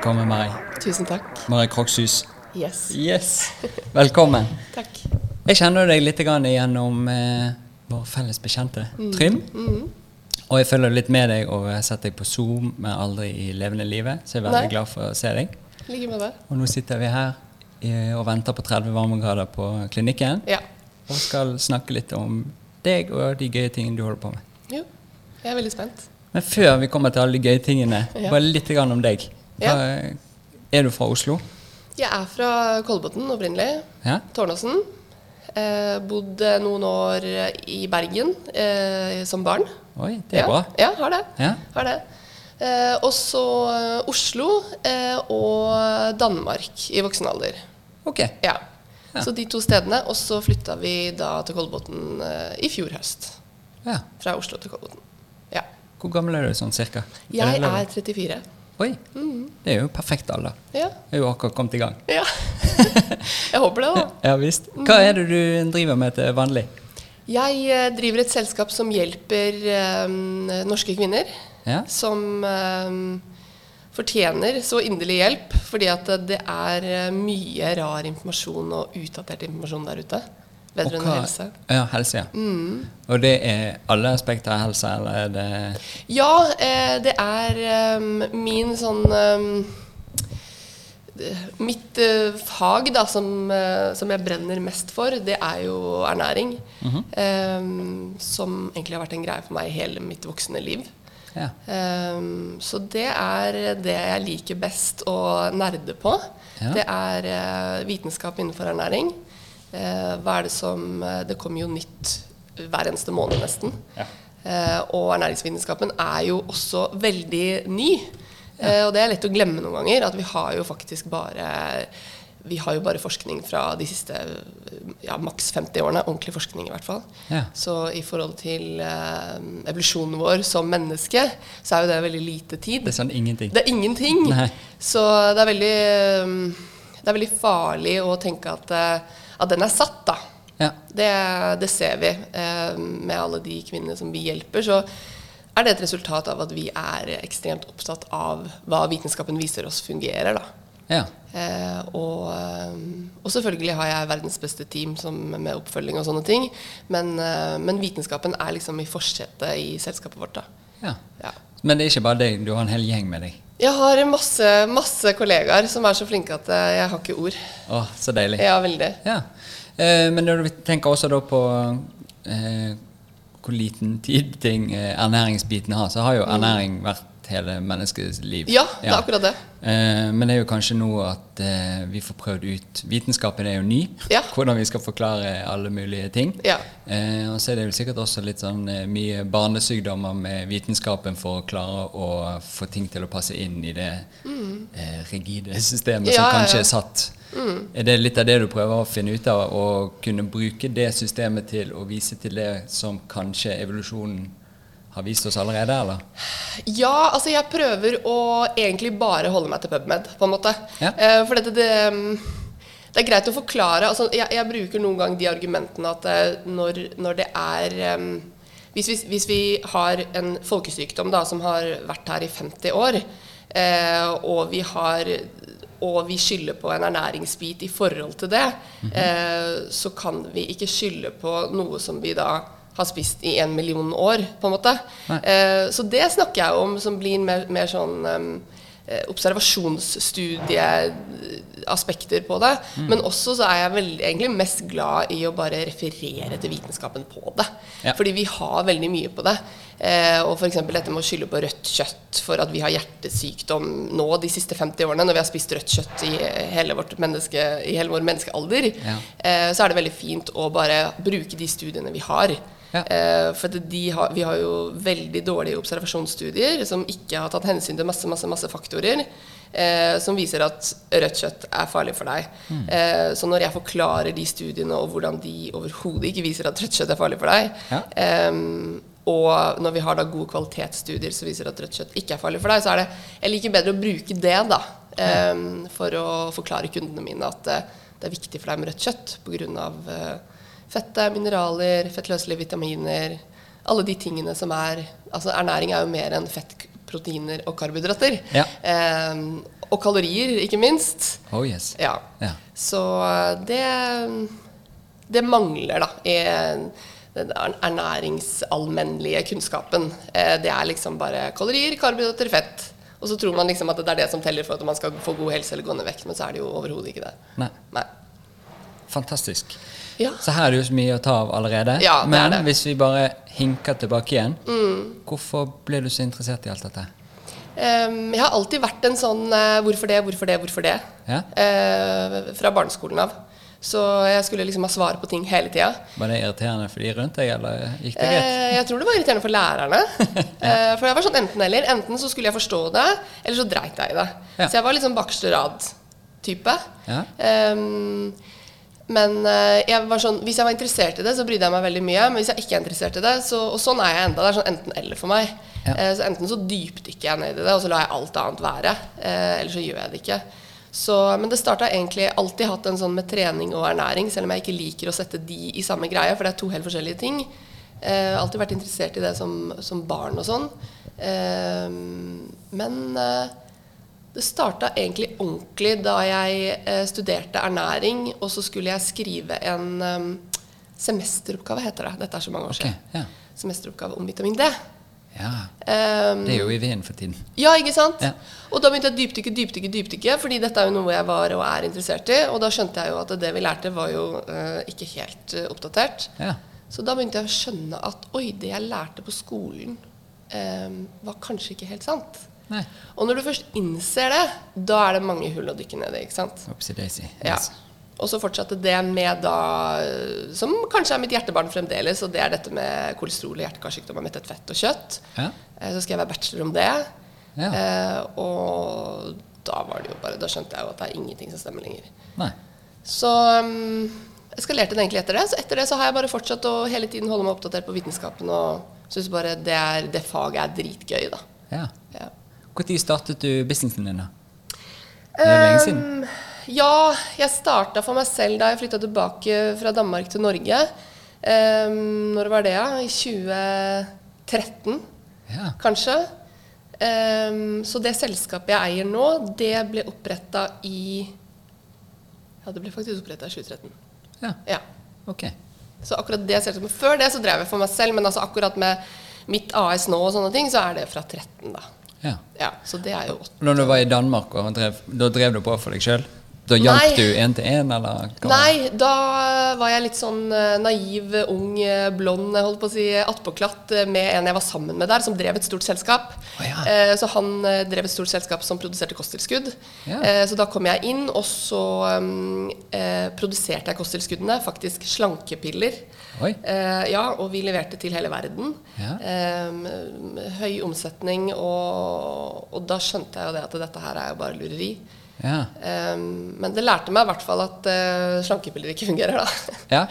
Velkommen, Mari. Tusen takk. Mari Krokshus. Yes. Yes. Velkommen. Takk. Jeg kjenner deg litt gjennom eh, vår felles bekjente, Trym. Og jeg følger litt med deg og har sett deg på Zoom, men aldri i levende livet. Så jeg er veldig Nei. glad for å se deg. Like med det. Og nå sitter vi her og venter på 30 varmegrader på klinikken. Ja. Og skal snakke litt om deg og de gøye tingene du holder på med. Jo. Jeg er veldig spent. Men før vi kommer til alle de gøye tingene, Ja. bare litt om deg. Hva, Er du fra Oslo? Jeg er fra Kolbotn opprinnelig. Ja? Tårnåsen. Eh, bodde noen år i Bergen eh, som barn. Oi, det er ja. bra. Ja, har det. Ja. Har det. Eh, og så eh, Oslo eh, og Danmark i voksen alder. Ok. Ja. Ja. Så de to stedene. Og så flytta vi da til Kolbotn eh, i fjor høst. Ja. Fra Oslo til Kolbotn. Ja. Hvor gammel er du sånn cirka? Jeg er 34. Oi, det er jo perfekt alder. Ja. Jeg er jo akkurat kommet i gang. ja. Jeg håper det, da. Ja visst. Hva er det du driver med til vanlig? Jeg eh, driver et selskap som hjelper eh, norske kvinner Ja? som eh, fortjener så inderlig hjelp, fordi at det er eh, mye rar informasjon og utdatert informasjon der ute vedrørende helse. Ja, helse, ja. Og det er alle aspekter av helse, eller er det Ja, eh, det er eh, min sånn eh, Mitt eh, fag da, som, eh, som jeg brenner mest for, det er jo ernæring. eh, som egentlig har vært en greie for meg hele mitt voksne liv. Ja. Um, så det er det jeg liker best å nerde på. Ja. Det er uh, vitenskap innenfor ernæring. Uh, hva er det som uh, Det kommer jo nytt hver eneste måned, nesten. Ja. Og ernæringsvitenskapen er jo også veldig ny. Og det er lett å glemme noen ganger at vi har jo faktisk bare vi har jo bare forskning fra de siste ja, maks 50 årene. Ordentlig forskning, i hvert fall. Ja. Så i forhold til eh, evolusjonen vår som menneske, så er jo det veldig lite tid. Det er sånn ingenting. Det er ingenting. Nei. Så det er veldig um, Det er veldig farlig å tenke at, eh, at den er satt, da. Ja. Det, det ser vi eh, med alle de kvinnene som vi hjelper. Så er det et resultat av at vi er ekstremt opptatt av hva vitenskapen viser oss fungerer. da. Ja. Eh, og, eh, og selvfølgelig har jeg verdens beste team som, med oppfølging og sånne ting. Men, eh, men vitenskapen er liksom i forsetet i selskapet vårt. da. ja. Ja. Men det er ikke bare deg, du har en hel gjeng med deg. Jeg har masse, masse kollegaer som er så flinke at eh, jeg har ikke ord. Å, så deilig. Ja, veldig. Ja. Eh, men når du tenker også da på eh, hvor liten tid ting ernæringsbiten har, så har jo ernæring vært hele menneskets liv. Mm. Ja, det er akkurat det. Eh, men det er jo kanskje nå at eh, vi får prøvd ut Vitenskapen er jo ny. Ja. Hvordan vi skal forklare alle mulige ting. Ja. Eh, og så er det jo sikkert også litt sånn eh, mye barnesykdommer med vitenskapen for å klare å få ting til å passe inn i det eh, rigide systemet som Mm. Kanskje er satt. Er det litt av det du prøver å finne ut av? Å kunne bruke det systemet til å vise til det som kanskje evolusjonen har vist oss allerede, eller? Ja, altså jeg prøver å egentlig bare holde meg til PubMed, på en måte. Ja. Eh, for dette, det, mm, det er greit å forklare. Altså, jeg, jeg bruker noen gang de argumentene at eh, når, når det er um, hvis, vi, hvis vi har en folkesykdom da, som har vært her i 50 år, eh, og vi har og vi skylder på en ernæringsbit i forhold til det, eh, så kan vi ikke skylde på noe som vi da har spist i en million år, på en måte. Eh, så det snakker jeg om som blir mer, mer sånn um, observasjonsstudieaspekter på det. Men også så er jeg veldig, egentlig mest glad i å bare referere til vitenskapen på det. Ja. Fordi vi har veldig mye på det. Eh, og f.eks. dette med å skylde på rødt kjøtt for at vi har hjertesykdom nå de siste 50 årene, når vi har spist rødt kjøtt i hele, vårt menneske, i hele vår menneskealder, Ja. eh, så er det veldig fint å bare bruke de studiene vi har. Ja. Eh, for har, vi har jo veldig dårlige observasjonsstudier som ikke har tatt hensyn til masse, masse, masse faktorer. Eh, som viser at rødt kjøtt er farlig for deg. Mm. Eh, så når jeg forklarer de studiene og hvordan de overhodet ikke viser at rødt kjøtt er farlig for deg, Ja. Ehm, og når vi har da gode kvalitetsstudier som viser at rødt kjøtt ikke er farlig for deg, så er det Jeg liker bedre å bruke det, da. eh, for å forklare kundene mine at eh, det er viktig for deg med rødt kjøtt pga. Fettet, mineraler, fettløselige vitaminer. Alle de tingene som er Altså ernæring er jo mer enn fett, proteiner og karbohydrater. Ja. Eh, og kalorier, ikke minst. Oh yes. Ja. Ja. Så eh, det, det mangler, da, i den er- ernæringsallmennlige kunnskapen. Eh, Det er liksom bare kalorier, karbohydrater, fett. Og så tror man liksom at det er det som teller for at man skal få god helse eller gå ned vekt, men så er det jo overhodet ikke det. Nei. Nei. Fantastisk. Ja. Så her er det jo så mye å ta av allerede. Ja, Men hvis vi bare hinker tilbake igjen, Mm. hvorfor ble du så interessert i alt dette? Um, jeg har alltid vært en sånn uh, hvorfor det, hvorfor det, hvorfor det? Ja? Uh, fra barneskolen av. Så jeg skulle liksom ha svar på ting hele tida. Var det irriterende for de rundt deg, eller gikk det greit? Eh, jeg tror det var irriterende for lærerne. eh, for jeg var sånn enten-eller. Enten så skulle jeg forstå det, eller så dreit jeg i det. Ja. Så jeg var litt sånn bakerste rad-type. Ja. Ehm, men eh, jeg var sånn, hvis jeg var interessert i det, så brydde jeg meg veldig mye. Men hvis jeg ikke er interessert i det, så, og sånn er jeg enda. Det er sånn enten-eller for meg. Ja. Eh, så enten så dypdykker jeg ned i det, og så lar jeg alt annet være. Eh, eller så gjør jeg det ikke. Så, men det starta egentlig alltid hatt en sånn med trening og ernæring, selv om jeg ikke liker å sette de i samme greie, for det er to helt forskjellige ting. Eh, alltid vært interessert i det som, som barn og sånn. Men det starta egentlig ordentlig da jeg eh, studerte ernæring, og så skulle jeg skrive en eh, semesteroppgave, heter det. Dette er så mange år okay, siden. ja. Semesteroppgave om vitamin D. ja. Um, Det er jo i veien for tiden. ja, ikke sant? Ja. Og da begynte jeg å dypdykke, dypdykke, dypdykke, fordi dette er jo noe jeg var og er interessert i. Og da skjønte jeg jo at det vi lærte, var jo uh, ikke helt uh, oppdatert. Ja. Så da begynte jeg å skjønne at oi, det jeg lærte på skolen, um, var kanskje ikke helt sant. Nei. Og når du først innser det, da er det mange hull å dykke ned i. ikke sant? Daisy. Ja. Yes. Og så fortsatte det med da eh, Som kanskje er mitt hjertebarn fremdeles, og det er dette med kolesterol og hjertekarsykdommer mettet fett og kjøtt. Ja. Eh, Så skrev jeg bachelor om det. Ja. Eh, og da var det jo bare Da skjønte jeg jo at det er ingenting som stemmer lenger. Nei. Så um, eskalerte skalerte det egentlig etter det. Så etter det så har jeg bare fortsatt å hele tiden holde meg oppdatert på vitenskapen og syns bare det, er, det faget er dritgøy, da. Ja. Ja. Når startet du businessen din, da? Det er lenge siden. Um, ja, jeg starta for meg selv da jeg flytta tilbake fra Danmark til Norge. Um, når var det, da? I 2013, Ja. kanskje. Um, så det selskapet jeg eier nå, det ble oppretta i Ja, det ble faktisk oppretta i 2013. ja. Ja. Ok. Så akkurat det selskapet Før det så drev jeg for meg selv, men altså akkurat med mitt AS nå og sånne ting, så er det fra 13, da. Ja. Ja, så det er jo åtte. Når du var i Danmark, og drev, da drev du på for deg sjøl? Da hjalp du én til én, eller? hva? Nei, da var jeg litt sånn eh, naiv, ung, eh, blond, holdt på å si, attpåklatt eh, med en jeg var sammen med der, som drev et stort selskap. Oh, ja. Eh, Så han drev et stort selskap som produserte kosttilskudd. Ja. Eh, Så da kom jeg inn, og så um, eh, produserte jeg kosttilskuddene, faktisk slankepiller. Eh, ja, og vi leverte til hele verden. Ja. Eh, høy omsetning, og, og da skjønte jeg jo det at dette her er jo bare lureri. Ja. Um, men det lærte meg i hvert fall at uh, slankepiller ikke fungerer, da. ja.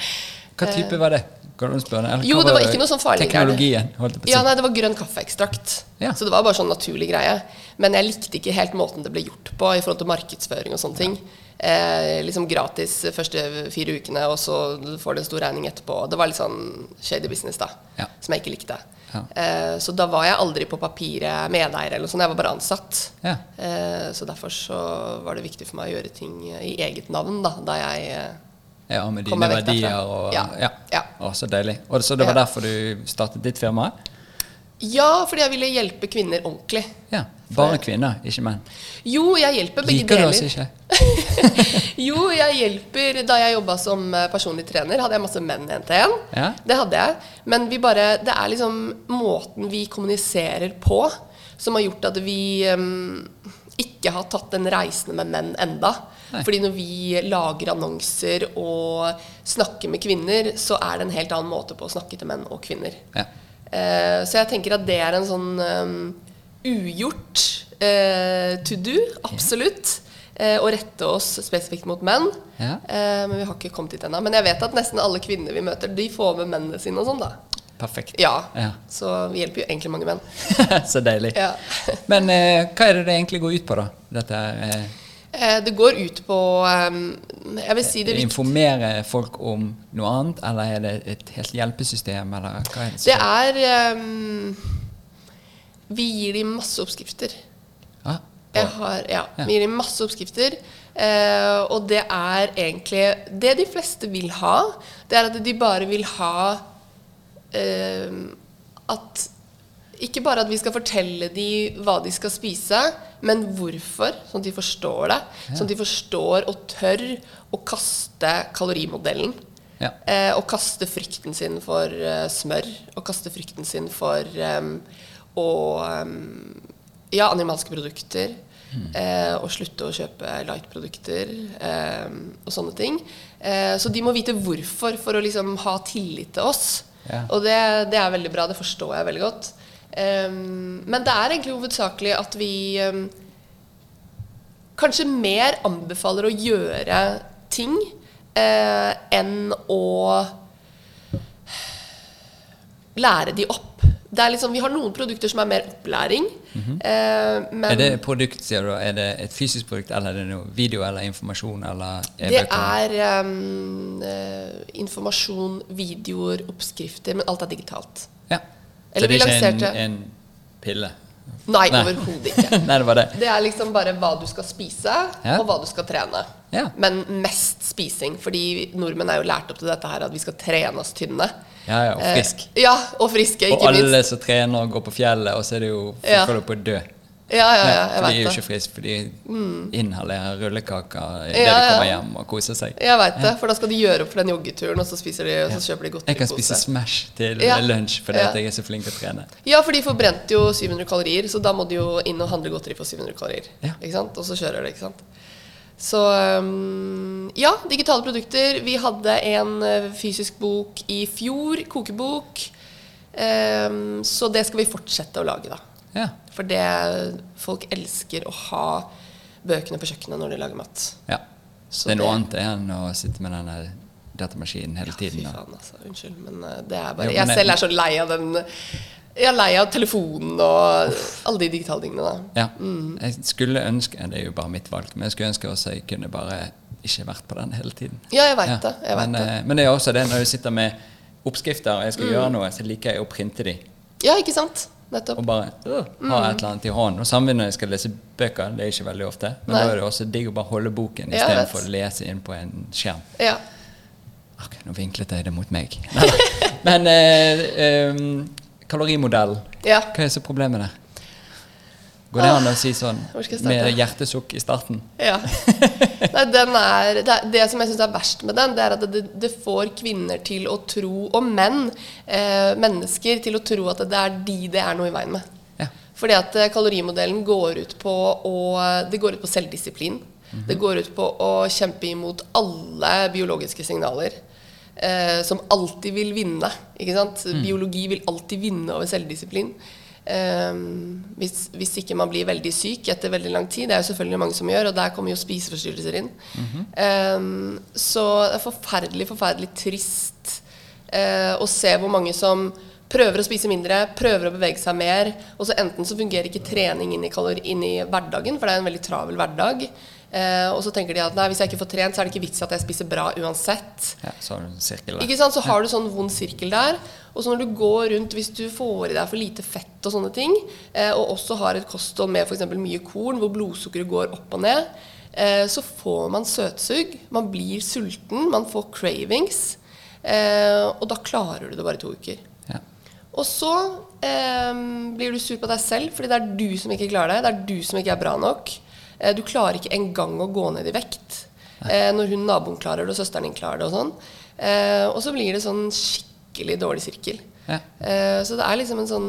Hva type var det? Eller Eh, Jo, det var ikke noe sånn farlig. Teknologien, holdt på. Ja, nei, det var grønn kaffeekstrakt. Ja. Så det var bare sånn naturlig greie. Men jeg likte ikke helt måten det ble gjort på i forhold til markedsføring og sånne ting. Eh, liksom gratis første fire ukene, og så får du en stor regning etterpå. Det var litt sånn shady business, da. Ja. Som jeg ikke likte. Ja. Eh, så da var jeg aldri på papiret medeier eller noe sånt. Jeg var bare ansatt. Ja. Eh, så derfor så var det viktig for meg å gjøre ting i eget navn, da, da jeg eh, Ja, med dine verdier og Ja. ja. Ja. Å, så deilig. Og så det var derfor du startet ditt firma? Ja, fordi jeg ville hjelpe kvinner ordentlig. Ja. Bare kvinner, ikke menn. Jo, jeg hjelper begge Liker du deler. oss ikke? jo, jeg hjelper Da jeg jobba som eh, personlig trener, hadde jeg masse menn én til én. Ja. Det hadde jeg. Men vi bare, det er liksom måten vi kommuniserer på, som har gjort at vi um, ikke har tatt den reisen med menn enda. Nei. Fordi når vi lager annonser og snakker med kvinner, så er det en helt annen måte på å snakke til menn og kvinner. Ja. Eh, så jeg tenker at det er en sånn um, ugjort uh, to do, absolutt. Eh, å rette oss spesifikt mot menn. Ja. Eh, men vi har ikke kommet dit ennå. Men jeg vet at nesten alle kvinner vi møter, de får med mennene sine og sånn, da. Perfekt. Ja. Ja. Så vi hjelper jo egentlig mange menn. så deilig. Ja. Men eh, hva er det det egentlig går ut på, da? dette er det går ut på ehm, Jeg vil si det viktig Informere folk om noe annet, eller er det et helt hjelpesystem, eller hva er det? Det er um, Vi gir dem masse oppskrifter. Ja, Jeg har, ja, Ja. Vi gir dem masse oppskrifter. Uh, og det er egentlig Det de fleste vil ha, det er at de bare vil ha uh, at Ikke bare at vi skal fortelle dem hva de skal spise, men hvorfor, sånn at de forstår det. Sånn at de forstår og tør å kaste kalorimodellen. Ja. Eh, og kaste frykten sin for uh, smør, og kaste frykten sin for um, og um, ja, animalske produkter. Eh, og slutte å kjøpe light-produkter eh, og sånne ting. Eh, så de må vite hvorfor for å liksom ha tillit til oss. Ja. Og det, det er veldig bra. Det forstår jeg veldig godt. Eh, men det er egentlig hovedsakelig at vi um, kanskje mer anbefaler å gjøre ting uh, enn å lære de opp. Det er liksom, vi har noen produkter som er mer opplæring. eh, men Er det produkt, sier du? Er det et fysisk produkt, eller er det noe video eller informasjon? Eller det e-bøker? er um, uh, informasjon, videoer, oppskrifter, men alt er digitalt. Ja. Eller Så det er ikke en, en pille? Nei, Nei. overhodet ikke. Nei, det var det. Det er liksom bare hva du skal spise, Ja. og hva du skal trene. Ja. Men mest spising, fordi nordmenn er jo lært opp til dette her at vi skal trene oss tynne. Ja, ja, og frisk. Eh, ja, og friske, ikke minst. Og alle minst. som trener går på fjellet, og så er det jo folk holder på å dø. Ja, ja, ja, for de er jo ikke det. friske, for de inhalerer rullekaker idet Ja, de kommer hjem og koser seg. Jeg vet det, for da skal de gjøre opp for den joggeturen, og så, spiser de, og så kjøper de Jeg kan spise Smash til lunsj fordi jeg er så flink til å trene. Ja, for de forbrente jo 700 kalorier, så da må de jo inn og handle godteri for 700 kalorier. Ikke sant? Og så kjører de, ikke sant. Så um, ja, digitale produkter. Vi hadde en eh, fysisk bok i fjor, kokebok. Um, så det skal vi fortsette å lage, da. Ja. For det folk elsker å ha bøkene på kjøkkenet når de lager mat. ja. Så det er noe det- annet enn å sitte med denne datamaskinen hele ja, tiden. Fy faen, altså. Unnskyld, men eh, det er bare Jo, Jeg selv er så lei av den Jeg er lei av telefonen og alle de digitale tingene. da. Ja. Mm. Jeg skulle ønske Det er jo bare mitt valg, men jeg skulle ønske også jeg kunne bare ikke vært på den hele tiden. Ja, jeg vet Ja. det. Jeg vet men, det. Mm. eh, men det er også det når du sitter med oppskrifter og jeg skal gjøre noe, så liker jeg å printe de. Ja, ikke sant? Nettopp. Og bare øh, Mm. ha et eller annet i hånden. Og samme når jeg skal lese bøker. Det er ikke veldig ofte. Men Nei. da er det også digg å bare holde boken Ja, istedenfor å lese inn på en skjerm. Ja. Ok, nå vinklet jeg det mot meg. Men eh, em, kalorimodell, ja. hva er så problemet der? Går det an å si sånn med hjertesukk i starten? ja. Nei, den er, det, det som jeg syns er verst med den, det er at det, det får kvinner til å tro, og menn, eh, mennesker, til å tro at det er de det er noe i veien med. Ja. Fordi at eh, kalorimodellen går ut på å Det går ut på selvdisiplin. Det går ut på å kjempe imot alle biologiske signaler. Eh, som alltid vil vinne. Ikke sant? Biologi vil alltid vinne over selvdisiplin. Eh, hvis, hvis ikke man blir veldig syk etter veldig lang tid. Det er jo selvfølgelig mange som gjør, og der kommer jo spiseforstyrrelser inn. Eh, så det er forferdelig, forferdelig trist eh, å se hvor mange som prøver å spise mindre, prøver å bevege seg mer, og så enten så fungerer ikke trening inn i, kalori, inn i hverdagen, for det er en veldig travel hverdag. Eh, og så tenker de at nei, hvis jeg ikke får trent, så er det ikke vits at jeg spiser bra uansett. Ja, så har du en sirkel der. Ikke sant? Så har du sånn vond sirkel der. Og så når du går rundt, hvis du får i deg for lite fett og sånne ting, eh, og også har et kosthold med f.eks. mye korn, hvor blodsukkeret går opp og ned, eh, så får man søtsug. Man blir sulten, man får cravings. Eh, og da klarer du det bare i to uker. Ja. Og så eh, blir du sur på deg selv, fordi det er du som ikke klarer det. Det er du som ikke er bra nok. Eh, du klarer ikke engang å gå ned i vekt. Eh, når hun naboen klarer det, og søsteren din klarer det. Og sånn. Eh, og så blir det sånn skikkelig dårlig sirkel. Ja. Så det er liksom en sånn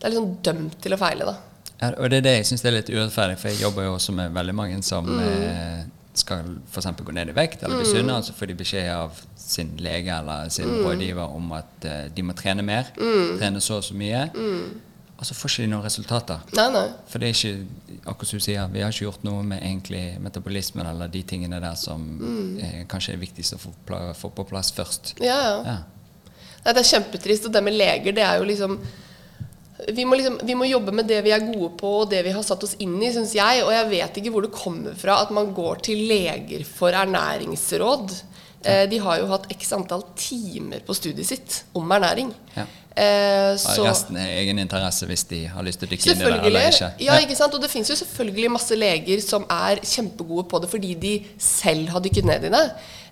Det er liksom dømt til å feile, da. Ja, og det er det jeg syns er litt urettferdig, for jeg jobber jo også med veldig mange som Mm. skal f.eks. gå ned i vekt eller bli sunne, og så får de beskjed av sin lege eller sin Mm. rådgiver om at de må trene mer. Trene så og så mye. Mm. Og så får ikke de noen resultater. Nei, nei. For det er ikke akkurat som du sier, vi har ikke gjort noe med egentlig metabolismen eller de tingene der som Mm. er, kanskje er viktigst å få, få på plass først. Ja, ja. Ja. Nei, det er kjempetrist. Og det med leger, det er jo liksom vi må, liksom, vi må jobbe med det vi er gode på, og det vi har satt oss inn i, syns jeg. Og jeg vet ikke hvor det kommer fra at man går til leger for ernæringsråd. Eh, de har jo hatt x antall timer på studiet sitt om ernæring. Ja. Eh, så Resten er egen interesse hvis de har lyst til å dykke inn i det eller ikke. Ja, ikke sant? Og det fins jo selvfølgelig masse leger som er kjempegode på det fordi de selv har dykket ned i det.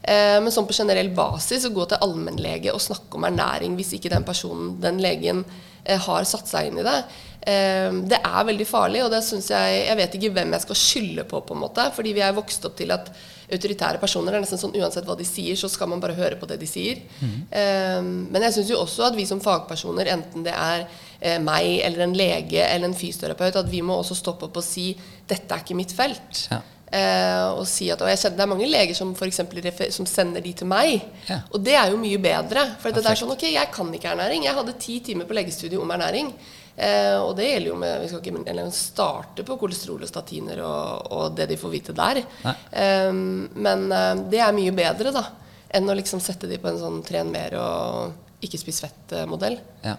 Eh, men sånn på generell basis å gå til allmennlege og snakke om ernæring hvis ikke den personen, den legen, eh, har satt seg inn i det. Eh, det er veldig farlig, og det synes jeg Jeg vet ikke hvem jeg skal skylde på, på en måte. Fordi vi er vokst opp til at autoritære personer det er nesten sånn uansett hva de sier, så skal man bare høre på det de sier. Eh, men jeg syns jo også at vi som fagpersoner, enten det er eh, meg eller en lege eller en fysioterapeut, at vi må også stoppe opp og si 'dette er ikke mitt felt'. Ja. Uh, og si at, og jeg kjenner Det er mange leger som, for eksempel, som sender de til meg. Ja. Og det er jo mye bedre. For det er sånn, ok, jeg kan ikke ernæring. Jeg hadde ti timer på legestudiet om ernæring. Eh, og det gjelder jo med Vi skal ikke starte på kolesterol og statiner og, og det de får vite der. Eh, men eh, det er mye bedre da enn å liksom sette de på en sånn tren mer og ikke spis fett-modell. Ja.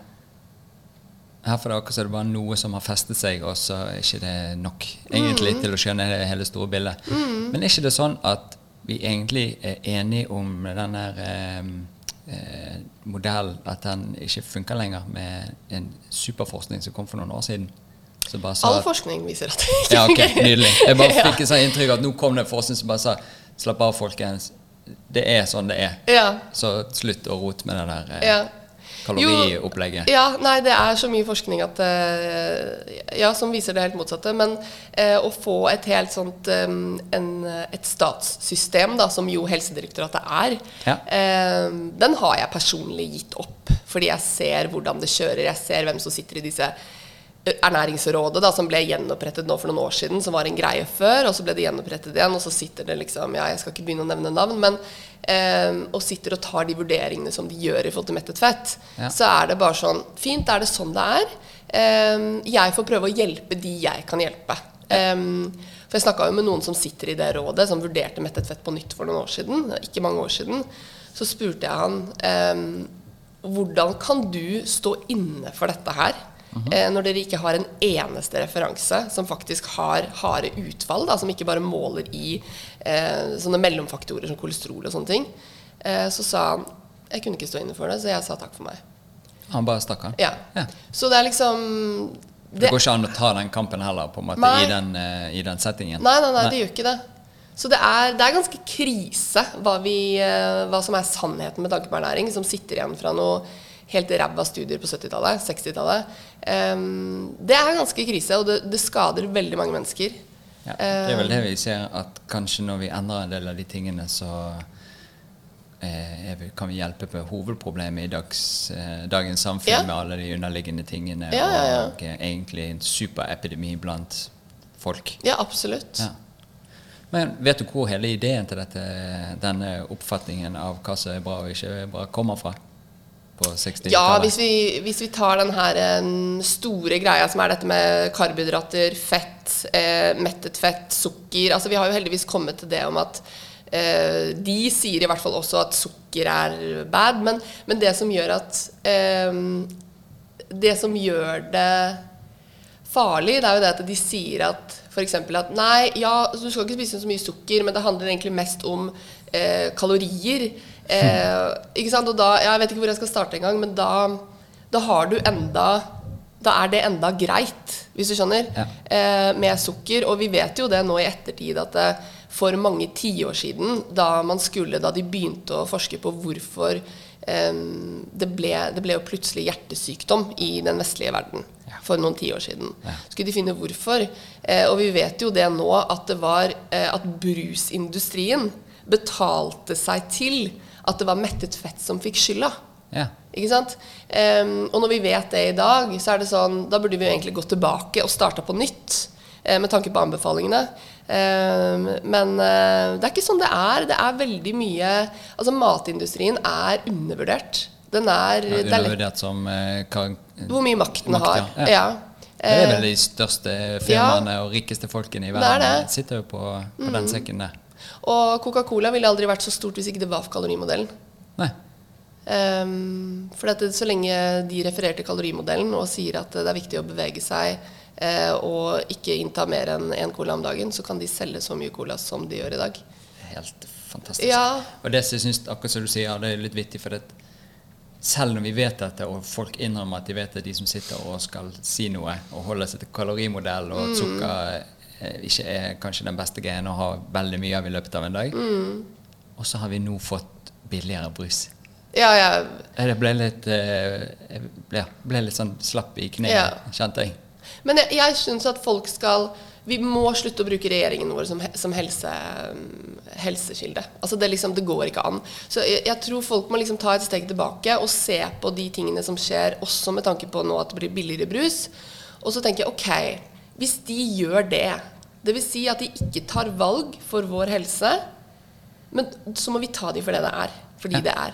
Her for det er det bare noe som har festet seg, og så er ikke det nok egentlig til å skjønne det hele store bildet. Men er ikke det sånn at vi egentlig er enige om den der eh, modell at den ikke funker lenger, med en superforskning som kom for noen år siden? Sa All forskning viser at det ikke ja, ok. Nydelig. Jeg bare fikk et sånt inntrykk at nå kom det forskning som bare sa Slapp av, folkens. Det er sånn det er. Ja. Så slutt å rote med det der eh, Ja. Kaloriopplegget. Ja, nei, det er så mye forskning at eh, Ja, som viser det helt motsatte. Men eh, å få et helt sånt eh, en, Et statssystem, da, som jo Helsedirektoratet er, Ja. eh, den har jeg personlig gitt opp. Fordi jeg ser hvordan det kjører. Jeg ser hvem som sitter i disse Ernæringsrådet, da, som ble gjenopprettet nå for noen år siden, som var en greie før, og så ble det gjenopprettet igjen, og så sitter det liksom Ja, jeg skal ikke begynne å nevne navn, men eh, Og sitter og tar de vurderingene som de gjør i forhold til mettet fett, Ja. så er det bare sånn Fint, er det sånn det er? Eh, jeg får prøve å hjelpe de jeg kan hjelpe. Um, for jeg snakka jo med noen som sitter i det rådet, som vurderte mettet fett på nytt for noen år siden. Ikke mange år siden. Så spurte jeg han hvordan kan du stå inne for dette her? eh, når dere ikke har en eneste referanse som faktisk har harde utfall, da, som ikke bare måler i eh, sånne mellomfaktorer som kolesterol og sånne ting. Eh, så sa han jeg kunne ikke stå inne for det, så jeg sa takk for meg. Han bare stakk av? Ja. Ja. Så det er liksom Det går ikke an å ta den kampen heller, på en måte, i den, uh, i den settingen. Nei, nei, nei, det gjør ikke det. Så det er, det er ganske krise hva, vi, uh, hva som er sannheten med tanke på ernæring, som sitter igjen fra noe helt ræva studier på 70-tallet, 60-tallet. Um, det er ganske krise, og det, det skader veldig mange mennesker. Ja, det er vel det vi ser, at kanskje når vi endrer en del av de tingene, så eh, kan vi hjelpe på hovedproblemet i dags, eh, dagens samfunn Ja. med alle de underliggende tingene, Ja, og eh, egentlig en superepidemi blant folk. Ja, absolutt. Men vet du hvor hele ideen til dette, denne oppfatningen av hva som er bra og ikke bra, kommer fra? På 60-tallet? Ja, hvis vi, hvis vi tar den her store greia som er dette med karbohydrater, fett, eh, mettet fett, sukker Altså Vi har jo heldigvis kommet til det om at eh, De sier i hvert fall også at sukker er bad, men, men det som gjør at eh, Det som gjør det farlig, det er jo det at de sier at f.eks. at nei, ja, du skal ikke spise så mye sukker, men det handler egentlig mest om eh, kalorier. Eh, ikke sant? Og da, Jeg vet ikke hvor jeg skal starte engang, men da, da har du enda Da er det enda greit, hvis du skjønner, Ja. eh, med sukker. Og vi vet jo det nå i ettertid at det, for mange tiår siden, da man skulle, da de begynte å forske på hvorfor eh, det, ble, det ble jo plutselig hjertesykdom i den vestlige verden for noen tiår siden. Ja. Skulle de finne hvorfor. Eh, og vi vet jo det nå at det var eh, at brusindustrien betalte seg til at det var mettet fett som fikk skylda. Ja. Ikke sant? Um, og når vi vet det i dag, så er det sånn Da burde vi egentlig gått tilbake og starta på nytt. Uh, med tanke på anbefalingene. Ehm, men uh, det er ikke sånn det er. Det er veldig mye Altså Matindustrien er undervurdert. Den er, Ja, er Undervurdert som eh, hva, Hvor mye makt den har. ja. Ja. Det er Eh, vel de største firmaene og rikeste folkene i er verden det. det. sitter jo på, på den sekken der. Og Coca-Cola ville aldri vært så stort hvis ikke det var for kalorimodellen. Nei. Um, for at det, så lenge de refererer til kalorimodellen og sier at det er viktig å bevege seg eh, og ikke innta mer enn én cola om dagen, så kan de selge så mye cola som de gjør i dag. Helt fantastisk. Ja. Og det som jeg syns, akkurat som du sier, det er litt vittig, for det, selv når vi vet dette, og folk innrømmer at de vet det, de som sitter og skal si noe og holder seg til kalorimodell, og mm. sukker ikke er kanskje den beste greien å ha veldig mye av i løpet av en dag, og så har vi nå fått billigere brus. Ja, ja, Eh, Det ble litt, eh, jeg ble, ble litt sånn slapp i kneet, Ja. kjente jeg. Men jeg, jeg syns at folk skal Vi må slutte å bruke regjeringen vår som, som helse, helsekilde. Altså det, liksom, det går ikke an. Så jeg, jeg tror folk må liksom ta et steg tilbake og se på de tingene som skjer, også med tanke på nå at det blir billigere brus. Og så tenker jeg ok, hvis de gjør det, dvs. Si at de ikke tar valg for vår helse, men så må vi ta de for det det er. Fordi Ja. det er.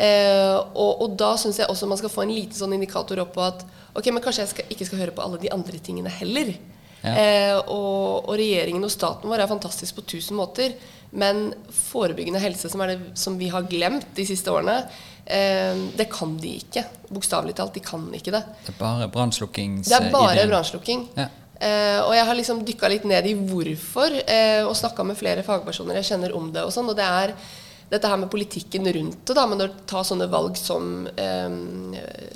Eh, og, og da syns jeg også man skal få en liten sånn indikator opp på at ok, men kanskje jeg skal, ikke skal høre på alle de andre tingene heller. Ja. Eh, og, og regjeringen og staten vår er fantastisk på tusen måter. Men forebyggende helse, som, er det, som vi har glemt de siste årene, eh, det kan de ikke. Bokstavelig talt, de kan ikke det. Det er bare brannslukking. Det er bare brannslukking. Ja. Eh, og jeg har liksom dykka litt ned i hvorfor, eh, og snakka med flere fagpersoner jeg kjenner om det. Og sånn, og det er dette her med politikken rundt det, da, men å ta sånne valg som eh,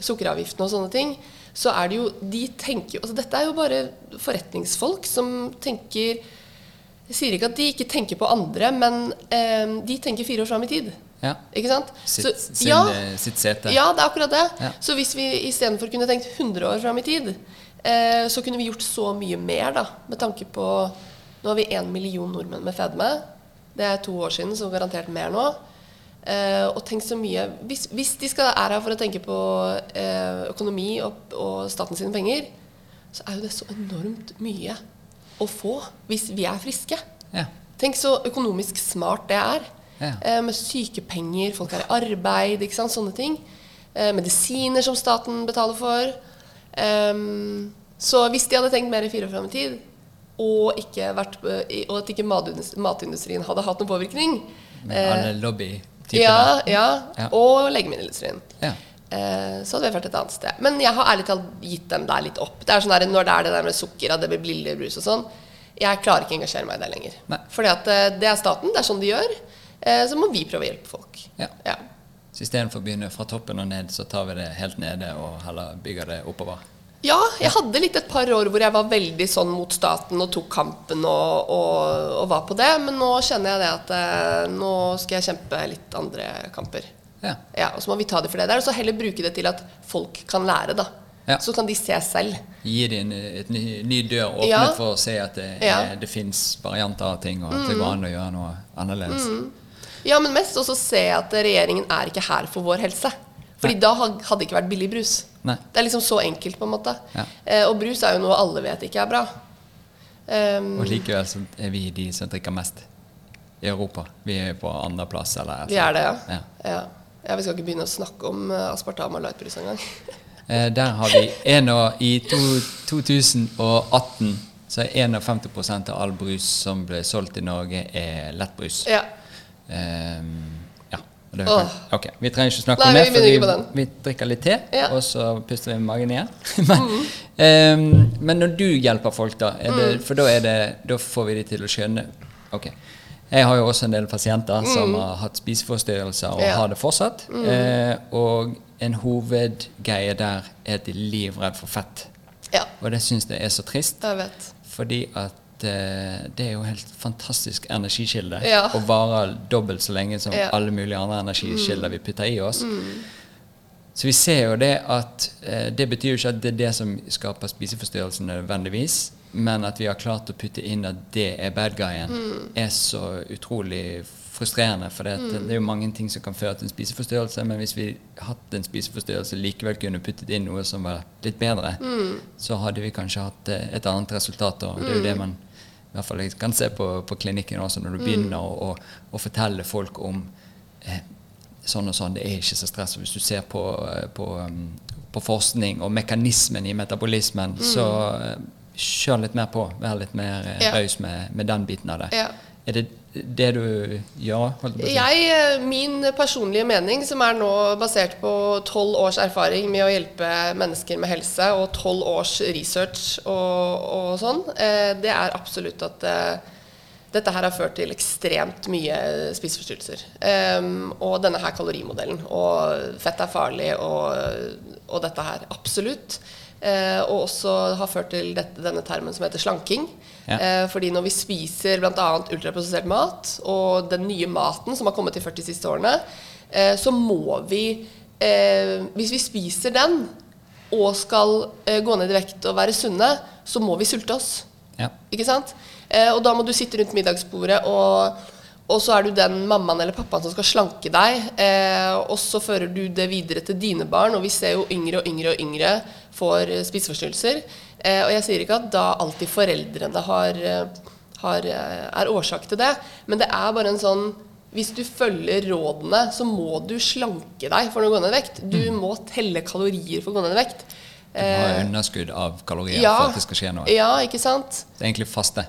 sukkeravgiften og sånne ting, så er det jo De tenker altså Dette er jo bare forretningsfolk som tenker Jeg sier ikke at de ikke tenker på andre, men eh, de tenker fire år fram i tid. Ja. Ikke sant? Sitt, Så- sin, ja, sitt sete. ja, det er akkurat det. Ja. Så hvis vi istedenfor kunne tenkt 100 år fram i tid, eh, så kunne vi gjort så mye mer, da. Med tanke på Nå har vi én million nordmenn med fedme. Det er to år siden, så garantert mer nå. Eh, og tenk så mye Hvis, hvis de skal, er her for å tenke på eh, økonomi og, og statens sine penger, så er jo det så enormt mye å få hvis vi er friske. Ja. Tenk så økonomisk smart det er. Ja. Eh, med sykepenger, folk er i arbeid, ikke sant? sånne ting. Eh, medisiner som staten betaler for. Ehm, så hvis de hadde tenkt mer i fire år fram i tid, og, ikke vært, eh, og at ikke matindustrien hadde hatt noen påvirkning Med eh, alle lobbytypene. ja, ja, Ja. og legemiddelindustrien. Ja. Uh, så hadde vi vært et annet sted. Men jeg har ærlig talt gitt den der litt opp. Det er sånn der, Når det er det der med sukker og det blir lille brus og sånn, jeg klarer ikke å engasjere meg i det lenger. Nei. Fordi at eh, det er staten, det er sånn de gjør. Uh, så må vi prøve å hjelpe folk. Ja. Ja. Så istedenfor å begynne fra toppen og ned, så tar vi det helt nede og heller bygger det oppover. Ja, jeg hadde litt et par år hvor jeg var veldig sånn mot staten og tok kampen og, og, og var på det. Men nå kjenner jeg det at eh, nå skal jeg kjempe litt andre kamper. Ja. Ja, Og så må vi ta det for det der, og så heller bruke det til at folk kan lære, da. Ja. Så kan de se selv. Gi dem en ny, ny dør åpnet Ja. for å se at det, Ja. det fins varianter av ting, og at det går an å gjøre noe annerledes. Ja, men mest også se at regjeringen er ikke her for vår helse. Fordi Nei. da hadde det ikke vært billig brus. Nei. Det er liksom så enkelt, på en måte. Ja. Eh, og brus er jo noe alle vet ikke er bra. Um, Og likevel så er vi de som drikker mest i Europa. Vi er på andreplass. eller vi er det, ja. Ja. ja. Ja, Vi skal ikke begynne å snakke om eh, aspartam og lightbrus engang. Eh, der har vi en og, I to, 2018 så er 51% av all brus som ble solgt i Norge, er lettbrus. ja. Ehm, ja. Åh. ok, Vi trenger ikke snakke Nei, om det, for vi, vi drikker litt te, Ja. og så puster vi med magen igjen. men, ehm, men når du hjelper folk, da, det, for da, det, da får vi de til å skjønne Ok. Jeg har jo også en del pasienter som har hatt spiseforstyrrelser og Mm. Ja. Mm. har det fortsatt. Eh, og en hovedgreie der er at de er livredde for fett. ja. Og det syns jeg er så trist. Jeg vet. Fordi at det er jo helt fantastisk energikilde. Ja. Og varer dobbelt så lenge som Ja. alle mulige andre energikilder vi putter i oss. Så vi ser jo det at eh, Det betyr jo ikke at det er det som skaper spiseforstyrrelsen nødvendigvis, men at vi har klart å putte inn at det er bad guyen, er så utrolig frustrerende. For det, det er jo mange ting som kan føre til en spiseforstyrrelse, men hvis vi hatt en spiseforstyrrelse likevel kunne puttet inn noe som var litt bedre, så hadde vi kanskje hatt eh, et annet resultat. Og det er jo det man i hvert fall jeg kan se på, på klinikken også, når du begynner å, å, å fortelle folk om eh, sånn og sånn, det er ikke så stress. Hvis du ser på, eh, på, um, på forskning og mekanismen i metabolismen, så eh, kjør litt mer på. Vær litt mer eh, Ja. raus med, med den biten av det. Ja. Er det det du gjør? si? Jeg, eh, min personlige mening, som er nå basert på tolv års erfaring med å hjelpe mennesker med helse, og tolv års research og, og sånn, eh, det er absolutt at eh, dette her har ført til ekstremt mye spiseforstyrrelser. Um, og denne her kalorimodellen. Og fett er farlig, og, og dette her. Absolutt. Eh, og også har ført til dette, denne termen som heter slanking. Ja. Eh, fordi når vi spiser bl.a. ultraprosessert mat, og den nye maten som har kommet de 40 siste årene, eh, så må vi eh, Hvis vi spiser den og skal gå ned i vekt og være sunne, så må vi sulte oss. Ja. Ikke sant? Eh, og da må du sitte rundt middagsbordet, og, og så er du den mammaen eller pappaen som skal slanke deg. Eh, og så fører du det videre til dine barn, og vi ser jo yngre og yngre og yngre får eh, spiseforstyrrelser. Eh, og jeg sier ikke at da alltid foreldrene har, eh, har, eh, er årsak til det, men det er bare en sånn hvis du følger rådene, så må du slanke deg for å gå ned i vekt. Du Mm. må telle kalorier for å gå ned i vekt. Du må ha underskudd av kalorier ja, for at det skal skje noe. ja, ikke sant? Det er egentlig faste.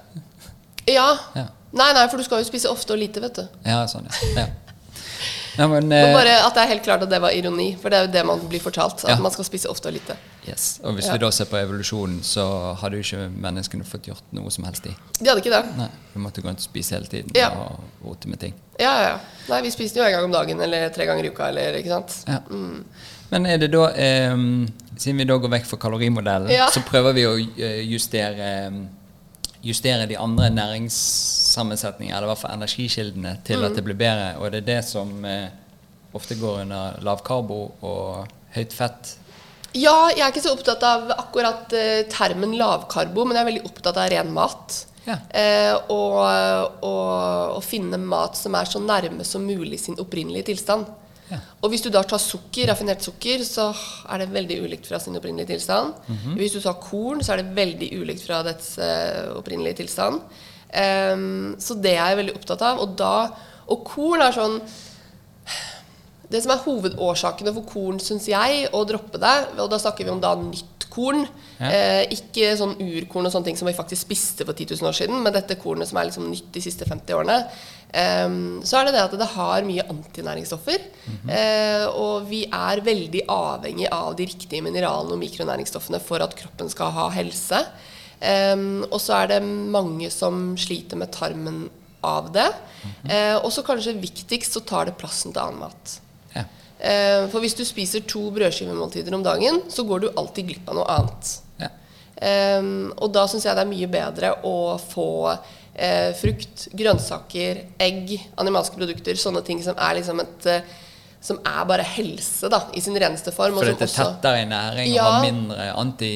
Ja. Ja. Nei, nei, for du skal jo spise ofte og lite, vet du. Ja, sånn, ja. ja. Men, eh, bare at det er helt klart at det var ironi, for det er jo det man blir fortalt. At Ja. man skal spise ofte og lite. yes. Og hvis vi da ser på evolusjonen, så hadde jo ikke menneskene fått gjort noe som helst i. De hadde ikke det. Nei, Vi måtte gå rundt og spise hele tiden og rote med ting. Ja, ja. Nei, vi spiste jo en gang om dagen eller tre ganger i uka, eller ikke sant. Ja. Men er det da eh, Siden vi da går vekk fra kalorimodellen, så prøver vi å eh, justere eh, Justere de andre næringssammensetningene, eller i hvert fall energikildene, til Mm. at det blir bedre. Og det er det som eh, ofte går under lavkarbo og høyt fett. Ja, jeg er ikke så opptatt av akkurat eh, termen lavkarbo, men jeg er veldig opptatt av ren mat. Ja. Eh, og, å finne mat som er så nærme som mulig sin opprinnelige tilstand. Ja. Og hvis du da tar sukker, raffinert sukker, så er det veldig ulikt fra sin opprinnelige tilstand. Mhm. Hvis du tar korn, så er det veldig ulikt fra dets uh, opprinnelige tilstand. Um, så det er jeg veldig opptatt av. Og, da, og korn er sånn det som er hovedårsakene for korn, syns jeg, å droppe det, og da snakker vi om da nytt korn, Ja. eh, ikke sånn urkorn og sånne ting som vi faktisk spiste for 10 000 år siden, men dette kornet som er liksom nytt de siste 50 årene, eh, så er det det at det har mye antinæringsstoffer. eh, og vi er veldig avhengig av de riktige mineralene og mikronæringsstoffene for at kroppen skal ha helse. Em, og så er det mange som sliter med tarmen av det. Eh, og så kanskje viktigst så tar det plassen til annen mat. Ja. Eh, for hvis du spiser to brødskivemåltider om dagen, så går du alltid glipp av noe annet. Ja. Og da syns jeg det er mye bedre å få eh, frukt, grønnsaker, egg, animalske produkter, sånne ting som er liksom et eh, som er bare helse da, i sin reneste form. For det dette er også- tettere i næring og har mindre anti,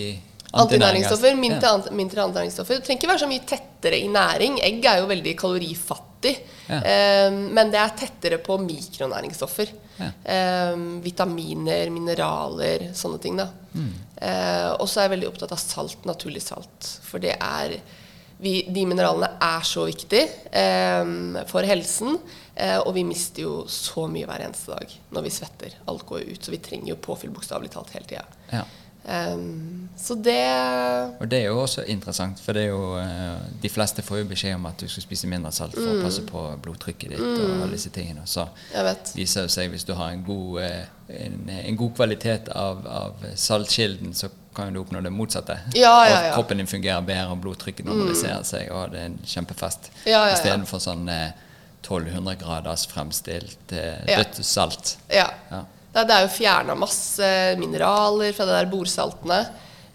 Antinæringsstoffer, mindre, ja. mindre antinæringsstoffer. Det trenger ikke være så mye tettere i næring. Egg er jo veldig kalorifattig. Ja. Eh, men det er tettere på mikronæringsstoffer. Ja. Eh, vitaminer, mineraler, sånne ting. da. Mm. Eh, og så er jeg veldig opptatt av salt, naturlig salt. For det er vi, De mineralene er så viktige eh, for helsen. Eh, og vi mister jo så mye hver eneste dag når vi svetter. Alt går ut, så vi trenger jo påfyll bokstavelig talt hele tida. Ja. Um, så det Og det er jo også interessant, for det er jo eh, de fleste får jo beskjed om at du skal spise mindre salt for Mm. å passe på blodtrykket ditt og alle disse tingene. Så viser det seg hvis du har en god, eh, en, en god kvalitet av, av saltkilden, så kan du oppnå det motsatte. Ja, ja, Og kroppen din fungerer bedre, og blodtrykket normaliserer seg, og det er en kjempefest. Ja, ja, ja. Istedenfor sånn eh, 1200 graders fremstilt eh, Ja. dødt salt. Ja. Det, er jo fjerna masse mineraler fra det der bordsaltene.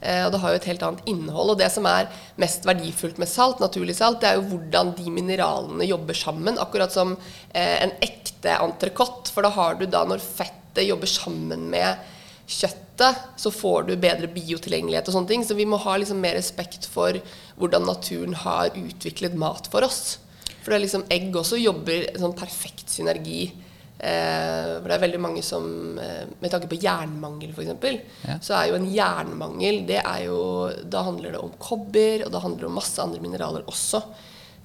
Eh, og det har jo et helt annet innhold. Og det som er mest verdifullt med salt, naturlig salt, det er jo hvordan de mineralene jobber sammen. Akkurat som eh, en ekte entrecôte. For da har du da, når fettet jobber sammen med kjøttet, så får du bedre biotilgjengelighet og sånne ting. Så vi må ha liksom mer respekt for hvordan naturen har utviklet mat for oss. For det er liksom egg også jobber sånn perfekt synergi. Eh, for det er veldig mange som eh, Med tanke på jernmangel, f.eks., Ja. så er jo en jernmangel det er jo, Da handler det om kobber, og da handler det om masse andre mineraler også.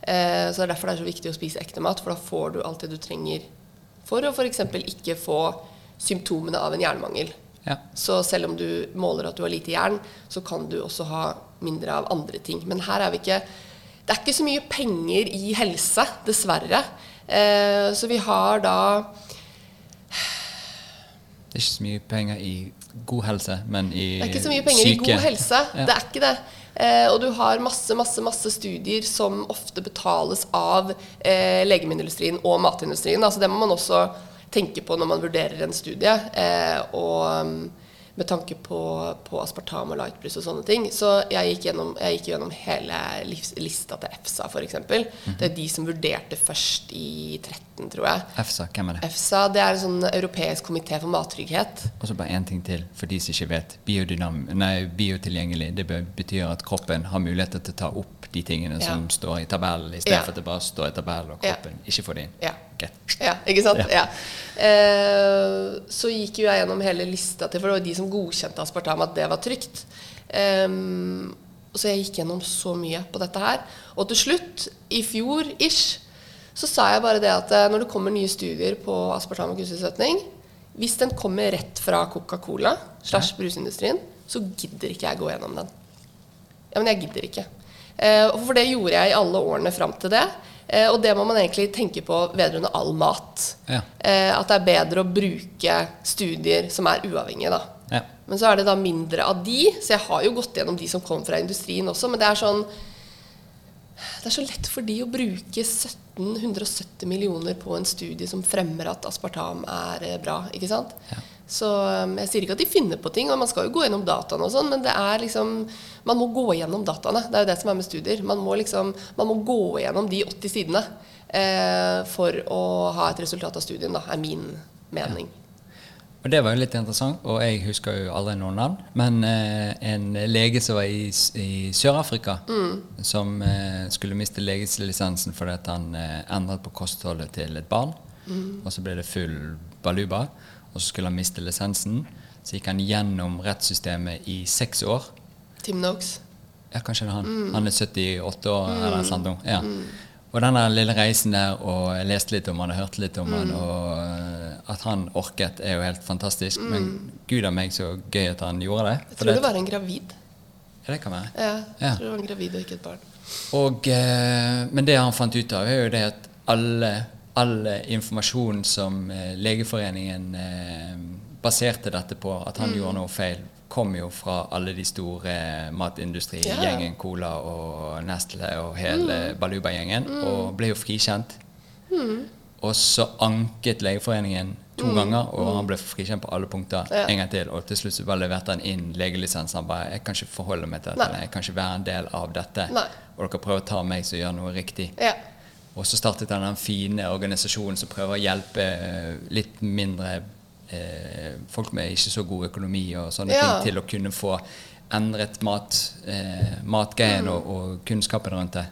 Eh, så det er derfor det er så viktig å spise ekte mat, for da får du alt det du trenger for å f.eks. ikke få symptomene av en jernmangel. Ja. Så selv om du måler at du har lite jern, så kan du også ha mindre av andre ting. Men her er vi ikke det er ikke så mye penger i helse, dessverre. Eh, så vi har da Det er ikke så mye penger i god helse, men i syke. Det er ikke så mye penger i god helse. Ja. Det er ikke det. Eh, og du har masse masse, masse studier som ofte betales av eh, legemiddelindustrien og matindustrien. Altså det må man også tenke på når man vurderer en studie. Eh, og um, med tanke på, på aspartam og lightbrus og sånne ting. Så jeg gikk gjennom, jeg gikk gjennom hele lista til EFSA, f.eks. Mhm. Det er de som vurderte først i 13, tror jeg. EFSA, hvem er det? EFSA det er en sånn europeisk komité for mattrygghet. Og så bare én ting til, for de som ikke vet. Nei, biotilgjengelig. Det betyr at kroppen har muligheter til å ta opp de tingene Ja. som står i tabellen, i stedet Ja. at det bare står i tabellen, og Ja. kroppen ikke får det inn. Ja. Greit. Ja, ikke sant? Ja. Ja. Eh, så gikk jo jeg gjennom hele lista til For det var de som godkjente aspartam, at det var trygt. Eh, så jeg gikk gjennom så mye på dette her. Og til slutt, i fjor ish, så sa jeg bare det at eh, når det kommer nye studier på aspartam og kunstig Hvis den kommer rett fra Coca-Cola slash brusindustrien, så gidder ikke jeg gå gjennom den. Ja, men jeg gidder ikke. Eh, for det gjorde jeg i alle årene fram til det. Eh, og det må man egentlig tenke på vedrørende all mat. Ja. Eh, at det er bedre å bruke studier som er uavhengige, da. Ja. Men så er det da mindre av de, så jeg har jo gått gjennom de som kom fra industrien også, men det er sånn Det er så lett for de å bruke 1770 millioner på en studie som fremmer at aspartam er eh, bra, ikke sant? Så um, jeg sier ikke at de finner på ting, og man skal jo gå gjennom dataene og sånn, men det er liksom Man må gå gjennom dataene. Det er jo det som er med studier. Man må liksom Man må gå gjennom de 80 sidene eh, for å ha et resultat av studien, da, er min mening. Og det var jo litt interessant, og jeg husker jo aldri noen navn. Men eh, en lege som var i, i Sør-Afrika, som eh, skulle miste legeslisensen fordi at han eh, endret på kostholdet til et barn. Og så ble det full baluba, og så skulle han miste lisensen. Så gikk han gjennom rettssystemet i seks år. Tim Knox? Ja, kanskje det er han. Han er 78 år eller noe sånt. Ja. Mm. Og den lille reisen der, og jeg leste litt om han og hørte litt om han, og eh, at han orket, er jo helt fantastisk. Men gud a meg så gøy at han gjorde det. Jeg tror det det, var en gravid. ja, det kan være. Ja, jeg tror det var en gravid og ikke et barn. Og, eh, men det han fant ut av, er jo det at alle, all informasjon som eh, Legeforeningen eh, baserte dette på, at han gjorde noe feil, kom jo fra alle de store matindustrigjengen, Cola og Nestle og hele Baluba-gjengen, og ble jo frikjent. Og så anket Legeforeningen to ganger, og han ble frikjent på alle punkter Ja. en gang til. Og til slutt så bare leverte han inn legelisens. Han bare 'Jeg kan ikke forholde meg til dette. Nei. Jeg kan ikke være en del av dette.' Nei. Og dere prøver å ta meg som gjør noe riktig. Ja. Og så startet han den fine organisasjonen som prøver å hjelpe eh, litt mindre eh, folk med ikke så god økonomi og sånne Ja. ting til å kunne få endret mat, eh, matgreien Mm. og, og kunnskapen rundt det.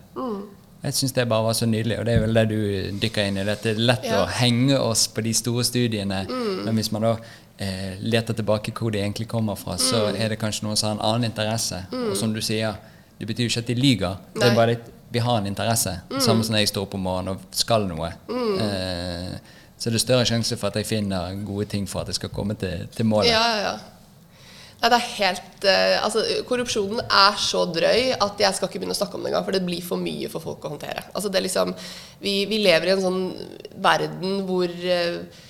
Jeg syns det bare var så nydelig, og det er vel det du dykker inn i. Det er lett Ja. å henge oss på de store studiene, Mm. men hvis man da eh, leter tilbake hvor de egentlig kommer fra, så Mm. er det kanskje noen som har en annen interesse. Og som du sier, det betyr jo ikke at de lyger. Det er bare at vi har en interesse. Samme som jeg står opp om morgenen og skal noe. Eh, så det er større sjanse for at jeg finner gode ting for at jeg skal komme til, til målet. Ja, ja, ja. Nei, det er helt eh, Altså, korrupsjonen er så drøy at jeg skal ikke begynne å snakke om det engang, for det blir for mye for folk å håndtere. Altså, det er liksom Vi, vi lever i en sånn verden hvor eh,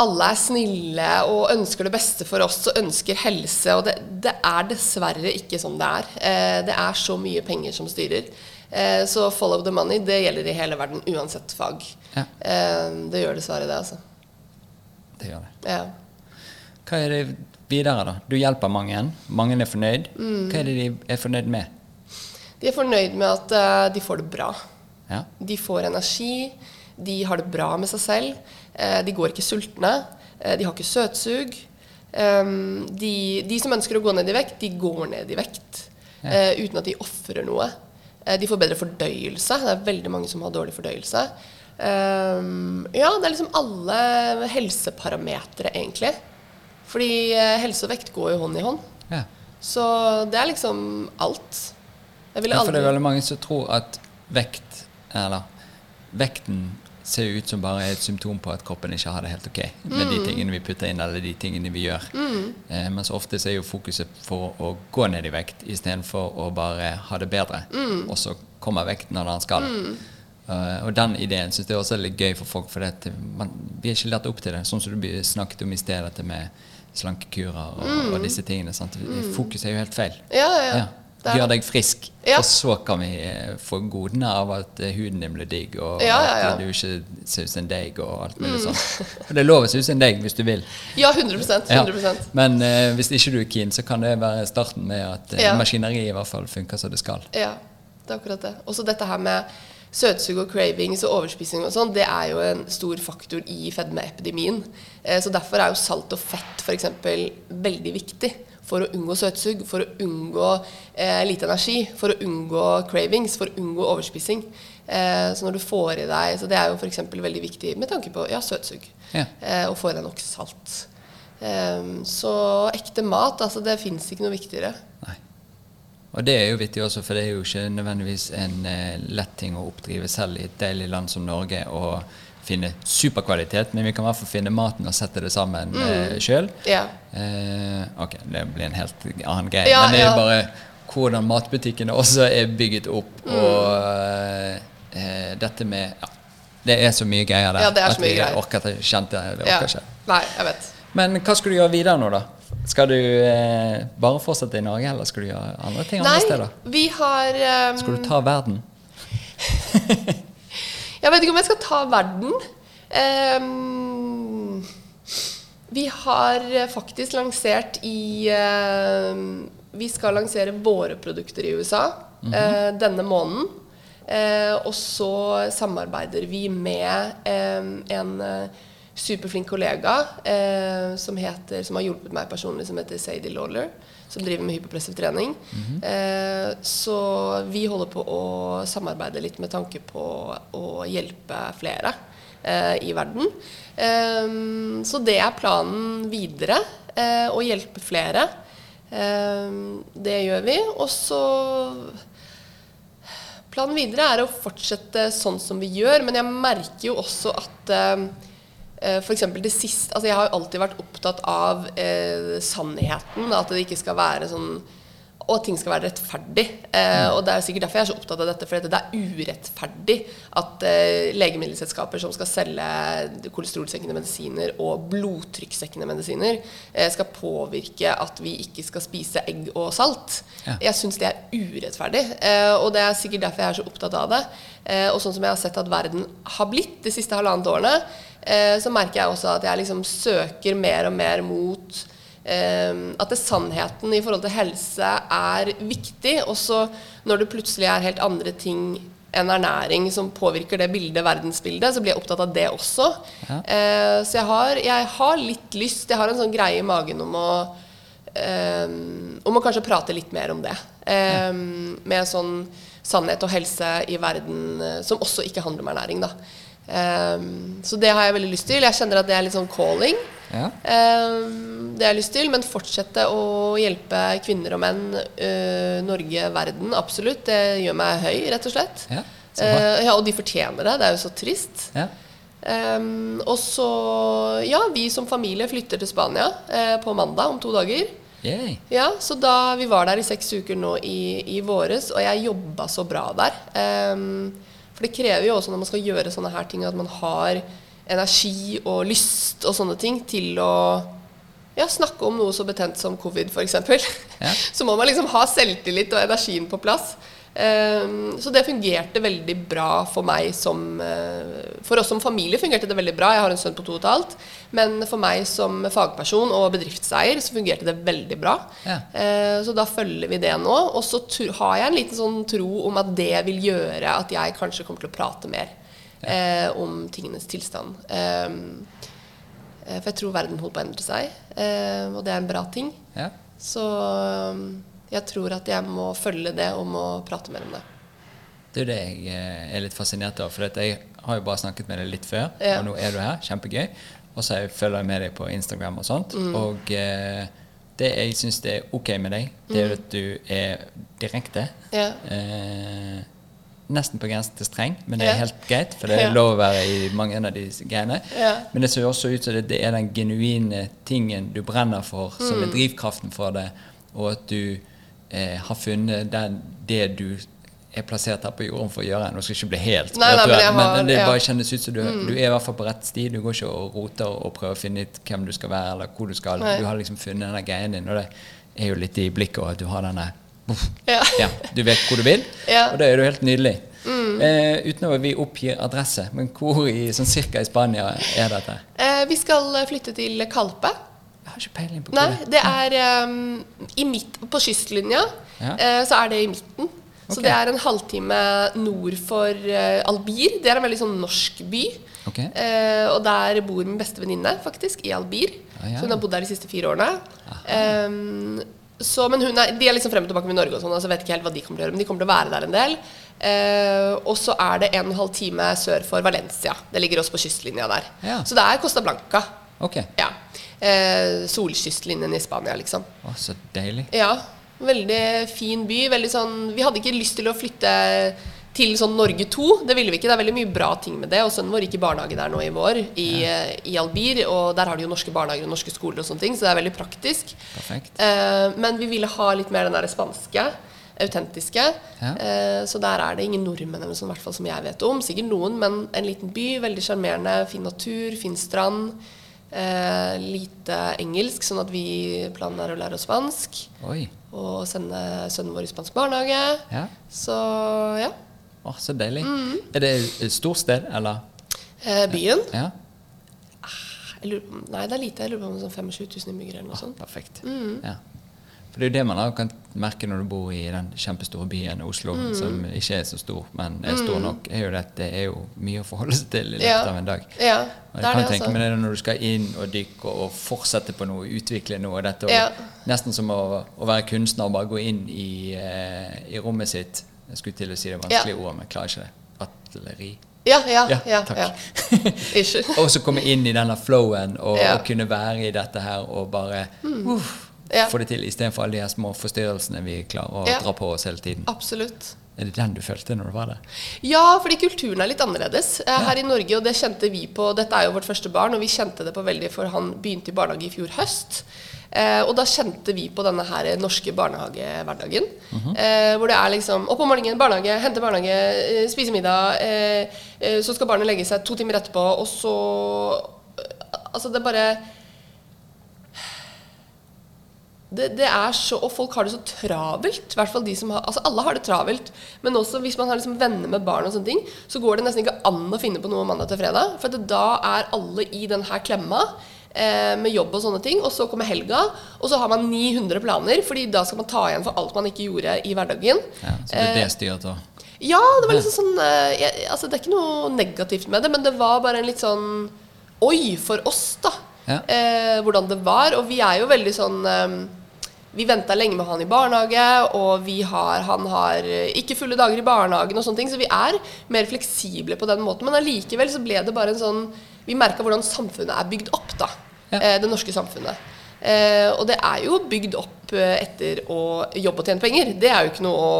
alle er snille og ønsker det beste for oss og ønsker helse, og det, det er dessverre ikke sånn det er. Eh, det er så mye penger som styrer. Eh, så follow the money, det gjelder i hele verden, uansett fag. Ja. Eh, det gjør dessverre det, altså. Det gjør det. Ja. Hva er det videre, da? Du hjelper mange. Mange er fornøyd. Hva er det de er fornøyd med? De er fornøyd med at eh, de får det bra. Ja. De får energi, de har det bra med seg selv, de går ikke sultne, de har ikke søtsug. Um, de, de som ønsker å gå ned i vekt, de går ned i vekt Ja. uten at de ofrer noe. Eh, de får bedre fordøyelse. Det er veldig mange som har dårlig fordøyelse. Um, ja, det er liksom alle helseparametere, egentlig. Fordi eh, helse og vekt går jo hånd i hånd. ja. Så det er liksom alt. Jeg ville Ja, for det er veldig mange som tror at vekt Eller vekten ser jo ut som bare et symptom på at kroppen ikke har det helt ok med Mm. de tingene vi putter inn, eller de tingene vi gjør. Eh, mens ofte så er jo fokuset for å gå ned i vekt istedenfor å bare ha det bedre. Mm. Og så kommer vekten når den skal. Uh, og den ideen syns jeg også er litt gøy for folk, for det, man, vi er ikke lært opp til det. Sånn som du snakket om i sted, dette med slankekurer og, og disse tingene. Sant? Fokus er jo helt feil. Ja, ja, ja. Er Gjør deg frisk, Ja. og så kan vi eh, få godene av at eh, huden din blir digg, og Ja, ja, at du ikke ser ut som en deig og alt mulig sånt. Og det er lov å se ut som en deig hvis du vil. Ja, 100 Ja. 100 Men uh, hvis ikke du er keen, så kan det være starten med at uh, maskineriet i hvert fall funker som det skal. Ja, det er akkurat det. Også dette her med søtsug og cravings og overspising og sånn, det er jo en stor faktor i fedmeepidemien. Eh, Så derfor er jo salt og fett f.eks. veldig viktig for å unngå søtsug, for å unngå eh, lite energi, for å unngå cravings, for å unngå overspising. Eh, så når du får i deg Så det er jo f.eks. veldig viktig med tanke på ja, søtsug. Ja. Eh, og få i deg nok salt. Eh, så ekte mat, altså det fins ikke noe viktigere. Nei. Og det er jo vittig også, for det er jo ikke nødvendigvis en eh, lett ting å oppdrive selv i et deilig land som Norge og finne superkvalitet, men vi kan i hvert fall finne maten og sette det sammen mm. sjøl. Ja. Eh, ok, det blir en helt annen greie, Ja, men det er ja. bare hvordan matbutikkene også er bygget opp, Mm. og eh, dette med ja, Det er så mye greier der Ja, det er så at vi orker ikke, kjente det orker ikke. Nei, jeg vet. Men hva skal du gjøre videre nå, da? Skal du eh, bare fortsette i Norge, eller skal du gjøre andre ting andre Nei, steder? vi har um... Skal du ta verden? Jeg vet ikke om jeg skal ta verden. Um, vi har faktisk lansert i uh, Vi skal lansere våre produkter i USA eh, denne måneden. Uh, og så samarbeider vi med em, en eh, superflink kollega som, heter, som har hjulpet meg personlig, som heter Sadie Lawler. Som driver med hyperpressiv trening. eh, så vi holder på å samarbeide litt med tanke på å hjelpe flere eh, i verden. Eh, så det er planen videre. Å hjelpe flere. Det gjør vi. Og så Planen videre er å fortsette sånn som vi gjør, men jeg merker jo også at for eksempel det siste altså Jeg har jo alltid vært opptatt av eh, sannheten. At det ikke skal være sånn Og at ting skal være rettferdig. Eh, og det er sikkert derfor jeg er så opptatt av dette. For det er urettferdig at eh, legemiddelselskaper som skal selge kolesterolsenkende medisiner og blodtrykkssekkende medisiner, eh, skal påvirke at vi ikke skal spise egg og salt. Ja. Jeg syns det er urettferdig, eh, og det er sikkert derfor jeg er så opptatt av det. Eh, og sånn som jeg har sett at verden har blitt de siste halvannet årene, eh, så merker jeg også at jeg liksom søker mer og mer mot eh, at det sannheten i forhold til helse er viktig. også når det plutselig er helt andre ting enn ernæring som påvirker det bildet, verdensbildet, så blir jeg opptatt av det også. Ja. Eh, så jeg har, jeg har litt lyst, jeg har en sånn greie i magen om å om å kanskje prate litt mer om det. Med sånn sannhet og helse i verden eh, som også ikke handler om ernæring. Da. Um, så det har jeg veldig lyst til. Jeg kjenner at det er litt sånn calling. Ja. Um, det har jeg lyst til, men fortsette å hjelpe kvinner og menn, uh, Norge, verden. Absolutt. Det gjør meg høy, rett og slett. Ja, uh. Ja, og de fortjener det. Det er jo så trist. Ja. Um, og så Ja, vi som familie flytter til Spania uh, på mandag om to dager. Yay. Ja, så da Vi var der i seks uker nå i, i våres, og jeg jobba så bra der. Ehm, for det krever jo også når man skal gjøre sånne her ting, at man har energi og lyst og sånne ting til å ja, snakke om noe så betent som covid, f.eks. Ja. Så må man liksom ha selvtillit og energien på plass. Ehm, så det fungerte veldig bra for meg som eh, For oss som familie fungerte det veldig bra. Jeg har en sønn på to og et halvt. Men for meg som fagperson og bedriftseier så fungerte det veldig bra. Ja. Eh, så da følger vi det nå. Og så har jeg en liten sånn tro om at det vil gjøre at jeg kanskje kommer til å prate mer ja. om tingenes tilstand. Ehm, eh, for jeg tror verden holder på å endre seg, eh, og det er en bra ting. Ja. Så jeg tror at jeg må følge det og må prate mer om det. Det er det jeg eh, er litt fascinert av. For jeg har jo bare snakket med deg litt før, Ja. og nå er du her. Kjempegøy. Og så følger jeg med deg på Instagram og sånt. Mm. Og eh, det jeg syns er ok med deg, det er jo at du er direkte. Mm. Ja. Eh, nesten på grensen til streng, men det er helt greit. For det er lov å være i mange av de greiene. Ja. Men det ser jo også ut som det, det er den genuine tingen du brenner for, som Mm. er drivkraften for det, og at du eh, har funnet den, det du er plassert her på jorden for å gjøre. Nå skal jeg ikke bli helt Nei, nei, men har, men, det ja. Mm. bare kjennes ut som du, du er i hvert fall på rett sti. Du går ikke og roter og prøver å finne ut hvem du skal være, eller hvor du skal. Nei. Du har liksom funnet denne greien din, og det er jo litt i blikket at du har denne Ja. ja, Du vet hvor du vil. Mm. og da er du helt nydelig. Eh, uten at vi oppgir adresse, men hvor i, sånn cirka i Spania er dette? Eh, vi skal flytte til Kalpe. Jeg har ikke peiling på hvor Nei, det er um, i midt, på kystlinja. Ja. uh, så er det i midten. Så det er en halvtime nord for uh, Albir. Det er en veldig sånn norsk by. Okay. Uh, og der bor min beste venninne, faktisk, i Albir. Ah, ja. Så hun har bodd der de siste fire årene. Um, så, men hun er, de er liksom frem og tilbake med Norge og sånn, altså vet ikke helt hva de kommer til å gjøre, men de kommer til å være der en del. Uh, og så er det en og en halv time sør for Valencia. Det ligger også på kystlinja der. Ja. Så det er Costa Blanca. Ok. Ja. Eh, solkystlinjen i Spania, liksom. Å, så deilig. Ja. Veldig fin by. Veldig sånn Vi hadde ikke lyst til å flytte til sånn Norge 2. Det ville vi ikke. Det er veldig mye bra ting med det. Og sønnen vår gikk i barnehage der nå i vår, i, ja. i Albir. Og der har de jo norske barnehager og norske skoler og sånne ting, så det er veldig praktisk. Perfekt. Eh, men vi ville ha litt mer den der spanske. Autentiske. Ja. Eh, så der er det ingen nordmenn eller sånn, i hvert fall som jeg vet om. Sikkert noen, men en liten by. Veldig sjarmerende. Fin natur, fin strand. Eh, lite engelsk, sånn at vi planen er å lære oss spansk. Oi. Og sende sønnen vår i spansk barnehage. Ja. Så ja. Åh, så deilig. Mm. Er det et stort sted, eller? Eh, byen Ja. jeg lurer på, Nei, det er lite. Jeg lurer på om det er sånn 25 000 innbyggere eller noe sånt. Perfekt. Mm. Ja. For det er jo det man kan merke når du bor i den kjempestore byen Oslo, Mm. som ikke er så stor, men er stor nok, er jo det at det er jo mye å forholde seg til i løpet Ja. av en dag. Ja, Og det jeg er kan tenke meg det når du skal inn og dykke og fortsette på noe, utvikle noe. Dette, og Ja. Nesten som å, å være kunstner og bare gå inn i, eh, i rommet sitt. Jeg skulle til å si det vanskelige ordet, men jeg klarer ikke det. Artilleri. Ja, ja, Ja, ja. takk. ja. Og så komme inn i denne flowen og, Ja. og kunne være i dette her og bare uff, Ja. få det til istedenfor alle de her små forstyrrelsene vi klarer å Ja. dra på oss hele tiden. Absolutt. Er det den du følte når du var der? Ja, fordi kulturen er litt annerledes eh, her i Norge, og det kjente vi på Dette er jo vårt første barn, og vi kjente det på veldig, for han begynte i barnehage i fjor høst. Eh, og da kjente vi på denne her norske barnehagehverdagen. eh, hvor det er liksom opp om morgenen, barnehage, hente barnehage, eh, spise middag. Eh, eh, så skal barnet legge seg to timer etterpå, og så Altså, det bare det, det er så, Og folk har det så travelt. I hvert fall de som har, altså Alle har det travelt. Men også hvis man har liksom venner med barn, og sånne ting, så går det nesten ikke an å finne på noe mandag til fredag. For da er alle i den her klemma eh, med jobb og sånne ting. Og så kommer helga, og så har man 900 planer, Fordi da skal man ta igjen for alt man ikke gjorde i hverdagen. Ja, så det er det styret òg. Ja, det var liksom sånn eh, jeg, Altså, det er ikke noe negativt med det, men det var bare en litt sånn Oi, for oss, da. Ja. Eh, hvordan det var. Og vi er jo veldig sånn eh, Vi venta lenge med han i barnehage, og vi har, han har eh, ikke fulle dager i barnehagen og sånne ting, så vi er mer fleksible på den måten. Men allikevel så ble det bare en sånn Vi merka hvordan samfunnet er bygd opp, da. Ja. Eh, det norske samfunnet. Eh, og det er jo bygd opp etter å jobbe og tjene penger. Det er jo ikke noe å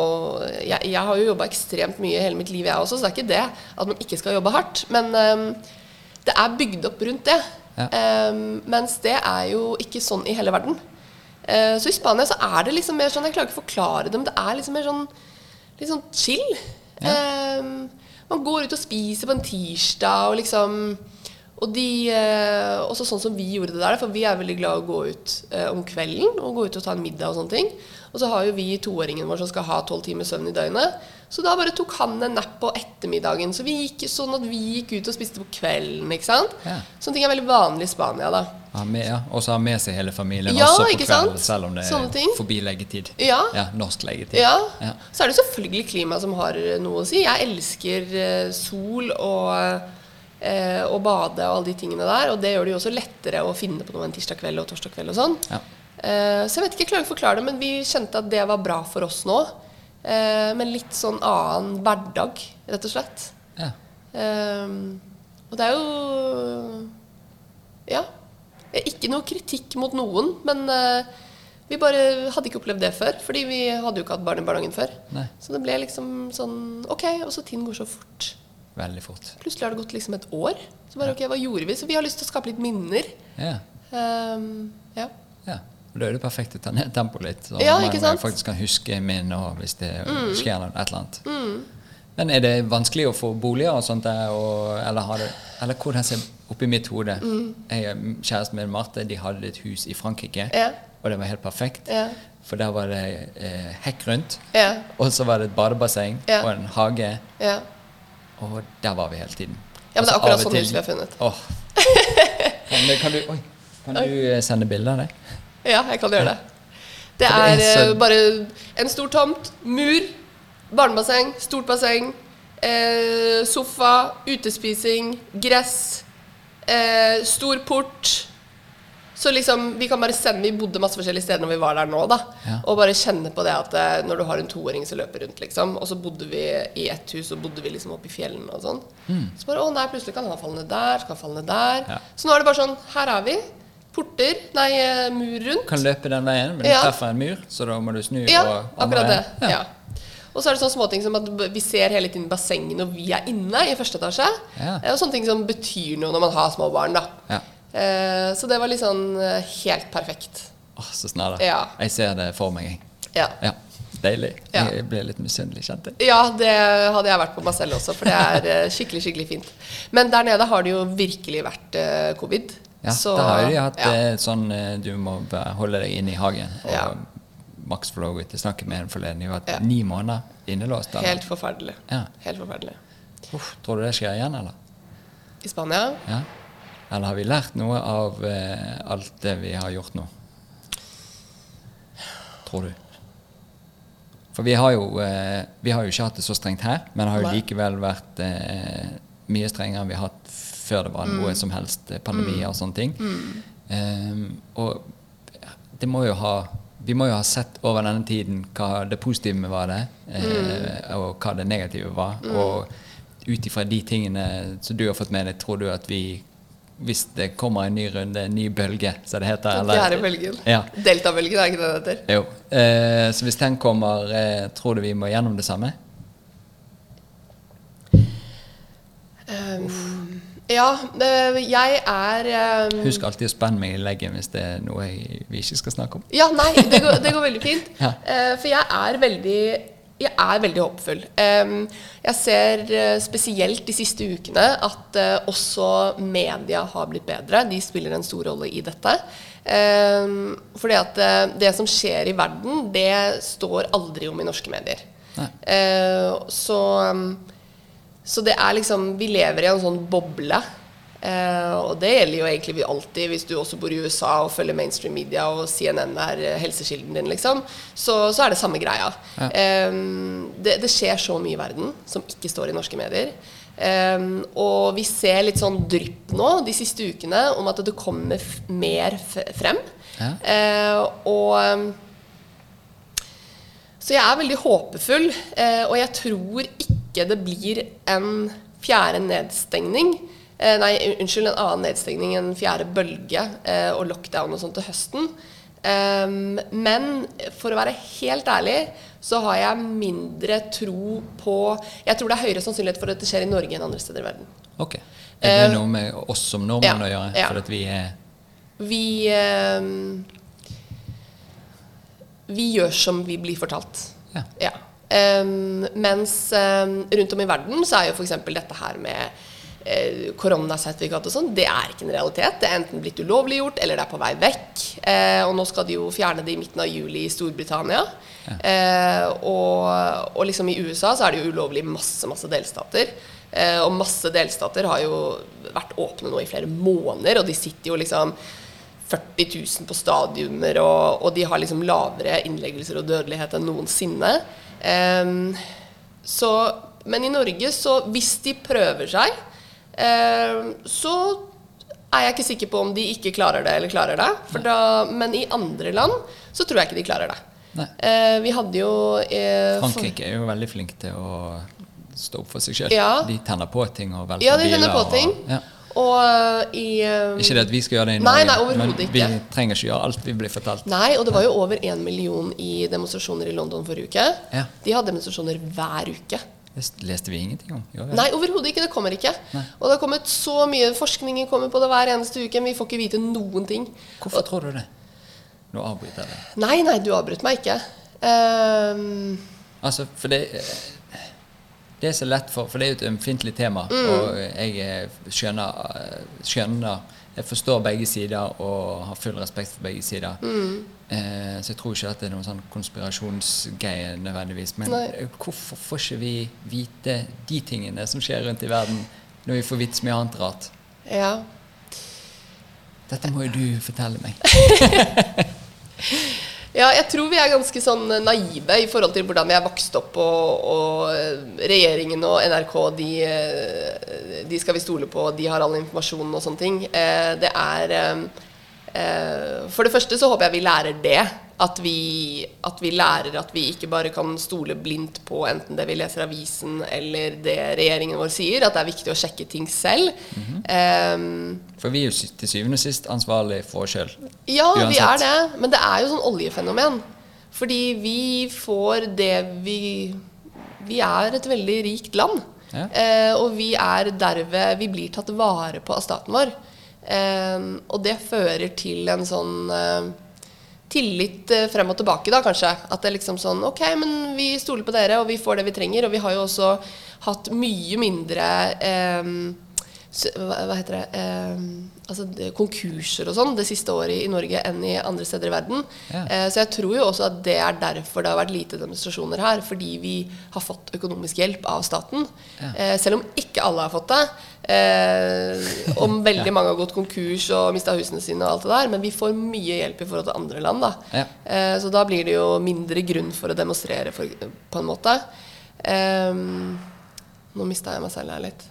Jeg, jeg har jo jobba ekstremt mye hele mitt liv, jeg også, så det er ikke det at man ikke skal jobbe hardt. Men eh, det er bygd opp rundt det. Ja. Eh, mens det er jo ikke sånn i hele verden. Eh, så i Spania så er det liksom mer sånn Jeg klarer ikke å forklare det, men det er liksom mer sånn litt sånn chill. Ja. man går ut og spiser på en tirsdag og liksom og de, eh, også sånn som vi gjorde det der, for vi er veldig glad i å gå ut eh, om kvelden og gå ut og ta en middag og sånne ting. Og så har jo vi toåringen vår som skal ha tolv timers søvn i døgnet. Så da bare tok han en napp på ettermiddagen. Så vi gikk sånn at vi gikk ut og spiste på kvelden. ikke sant? Ja. Sånne ting er veldig vanlig i Spania, da. Ja, ja. Og så ha med seg hele familien Ja, også på kvelden, sant? selv om det er forbi leggetid. Ja. norsk leggetid. Ja. Ja. Så er det selvfølgelig klima som har eh, noe å si. Jeg elsker eh, sol og, eh, og bade og alle de tingene der. Og det gjør det jo også lettere å finne på noe en tirsdag kveld og torsdag kveld og sånn. Ja. Eh, så jeg vet ikke, jeg klarer ikke å forklare det, men vi kjente at det var bra for oss nå. Eh, men litt sånn annen hverdag, rett og slett. Ja. Eh, og det er jo Ja. Ikke noe kritikk mot noen, men eh, vi bare hadde ikke opplevd det før. Fordi vi hadde jo ikke hatt barn i barnehagen før. Nei. Så det ble liksom sånn Ok, og så tiden går så fort. Veldig fort. Plutselig har det gått liksom et år. Så bare ok, hva gjorde vi? Så vi har lyst til å skape litt minner. Ja. Ehm, ja. ja. Og Da er det perfekt å ta ned tempoet litt, så Ja, man? Mm. faktisk kan huske min og hvis det skjer noe, et eller annet. Men er det vanskelig å få boliger og sånt der, og, eller, har det, eller hvordan ser oppi mitt hode Mm. Jeg og Kjæresten min Marte de hadde et hus i Frankrike, Ja. og det var helt perfekt. Ja. For der var det eh, hekk rundt, og så var det et badebasseng og en hage, og der var vi hele tiden. Ja, men det er akkurat sånn hus vi har funnet. Åh. Kan, kan du, oi, kan du sende bilder av det? Ja, jeg kan gjøre det. Det er, så- eh, bare en stor tomt, mur, barnebasseng, stort basseng, eh, sofa, utespising, gress, eh, stor port. Så liksom, vi kan bare sende Vi bodde masse forskjellige steder når vi var der nå, da. Ja. Og bare kjenne på det at eh, når du har en toåring som løper rundt, liksom. Og så bodde vi i ett hus, og bodde vi liksom oppe i fjellene og sånn. Så bare å nei, plutselig kan han falle ned der, så kan han falle ned der. Mm. Ja. Så nå er det bare sånn Her er vi. Porter, nei, eh, mur rundt. Kan løpe den veien, men du Ja. treffer en mur, så da må du snu. Ja, og akkurat det. Ja. Ja. Og så er det sånne småting som at vi ser hele tiden bassenget når vi er inne i første etasje. Ja. Og sånne ting som betyr noe når man har små barn. da. Ja. Eh, Så det var litt sånn eh, helt perfekt. Åh, så snarere. Ja. Jeg ser det for meg. jeg. Ja. Ja. Deilig. Jeg ble litt misunnelig, kjente jeg. ja, det hadde jeg vært på meg selv også, for det er eh, skikkelig skikkelig fint. Men der nede har det jo virkelig vært covid. Ja, Så- da har jo hatt ja. sånn eh, du må holde deg inne i hagen. Og Ja. Max får lov til å snakke med en forleden. De har Ja. ni måneder innelåst. eller? Helt forferdelig. Ja. Helt forferdelig. Uff, tror du det skjer igjen, eller? I Spania? Ja. Eller har vi lært noe av eh, alt det vi har gjort nå? Tror du? For vi har jo, eh, vi har jo ikke hatt det så strengt her, men det har jo likevel vært eh, mye strengere enn vi har hatt før det var noe som helst pandemier pandemi og sånne ting. Um, og det må jo ha vi må jo ha sett over denne tiden hva det positive med var det, eh, og hva det negative var. Og ut ifra de tingene som du har fått med deg, tror du at vi hvis det kommer en ny runde, en ny bølge, som det heter eller- fjerde bølgen. Ja. Deltabølgen, er ikke det det heter? Jo. Eh, så hvis den kommer, eh, tror du vi må gjennom det samme? Um, ja, eh, jeg er um, Husk alltid å spenne meg i leggen hvis det er noe jeg, vi ikke skal snakke om. Ja, nei, det går, det går veldig fint. Ja. Eh, for jeg er veldig jeg er veldig håpefull. Jeg ser eh, spesielt de siste ukene at også media har blitt bedre. De spiller en stor rolle i dette. Um, fordi at det som skjer i verden, det står aldri om i norske medier. Nei. Så, så det er liksom Vi lever i en sånn boble. Eh, og det gjelder jo egentlig vi alltid, hvis du også bor i USA og følger mainstream media og CNN er eh, helsekilden din, liksom. Så, så er det samme greia. Ja. Eh, det, det skjer så mye i verden som ikke står i norske medier. Eh, og vi ser litt sånn drypp nå de siste ukene om at det kommer mer frem. Ja. Eh, og um, så jeg er veldig håpefull, eh, og jeg tror ikke det blir en fjerde nedstengning. Eh, nei, unnskyld, en annen nedstengning, en fjerde bølge eh, og lockdown og sånt til høsten. Um, men for å være helt ærlig så har jeg mindre tro på Jeg tror det er høyere sannsynlighet for at det skjer i Norge enn andre steder i verden. Ok. Er det Eh, noe med oss som nordmenn ja, å gjøre? ja. At vi er Vi um, Vi gjør som vi blir fortalt. Ja. Ja. Ehm, mens um, rundt om i verden så er jo f.eks. dette her med eh, koronasertifikat og sånn, det er ikke en realitet. Det er enten blitt ulovliggjort, eller det er på vei vekk. Eh, og nå skal de jo fjerne det i midten av juli i Storbritannia. Eh, og, og liksom i USA så er det jo ulovlig i masse, masse delstater. Eh, og masse delstater har jo vært åpne nå i flere måneder, og de sitter jo liksom 40 000 på stadioner, og, og de har liksom lavere innleggelser og dødelighet enn noensinne. Ehm, så, men i Norge, så hvis de prøver seg, um, så er jeg ikke sikker på om de ikke klarer det eller klarer det. For da, men i andre land så tror jeg ikke de klarer det. Eh, vi hadde jo uh, Frankrike er jo veldig flink til å stå opp for seg sjøl. Ja. De tenner på ting og velter Ja, de biler. tenner på og- ja. Og eh, i um, Ikke det at vi skal gjøre det i Norge, nei, nei, men ikke. vi trenger ikke gjøre alt vi blir fortalt. Nei, og det var jo over én million i demonstrasjoner i London forrige uke. Ja. De hadde demonstrasjoner hver uke. Det leste vi ingenting om. Jo, ja. Nei, overhodet ikke. Det kommer ikke. Nei. Og det har kommet så mye forskning kommer på det hver eneste uke, men vi får ikke vite noen ting. Hvorfor tror du det? Nå avbryter jeg deg. Nei, nei, du avbrøt meg ikke. Um, Altså, for det det er så lett for For det er jo et ømfintlig tema, og jeg eh, skjønner, eh, skjønner Jeg forstår begge sider og har full respekt for begge sider. Eh, så jeg tror ikke at det er noen sånn konspirasjonsgreie nødvendigvis. Men Nei. hvorfor får ikke vi vite de tingene som skjer rundt i verden, når vi får vite så mye annet rart? ja. Dette må jo du fortelle meg. Ja, jeg tror vi er ganske sånn naive i forhold til hvordan vi er vokst opp, og, og regjeringen og NRK, de, eh, de skal vi stole på, de har all informasjonen og sånne ting. Eh, Det er eh, For det første så håper jeg vi lærer det. At vi, at vi lærer at vi ikke bare kan stole blindt på enten det vi leser avisen eller det regjeringen vår sier. At det er viktig å sjekke ting selv. Eh, For vi er jo til syvende og sist ansvarlig for oss sjøl. ja, vi er det. Men det er jo sånn oljefenomen. Fordi vi får det vi Vi er et veldig rikt land. Ja. Uh, og vi er derved Vi blir tatt vare på av staten vår. Eh, og det fører til en sånn eh, tillit eh, frem og tilbake, da kanskje. At det er liksom sånn Ok, men vi stoler på dere, og vi får det vi trenger. Og vi har jo også hatt mye mindre eh, hva, heter det eh, altså konkurser og sånn det siste året i Norge enn i andre steder i verden. Ja. Eh, så jeg tror jo også at det er derfor det har vært lite demonstrasjoner her. Fordi vi har fått økonomisk hjelp av staten. Ja. Eh, selv om ikke alle har fått det. Eh, om veldig mange har gått konkurs og mista husene sine og alt det der. Men vi får mye hjelp i forhold til andre land. da. Ja. Eh, så da blir det jo mindre grunn for å demonstrere, for, på en måte. Eh, nå mista jeg meg selv her litt.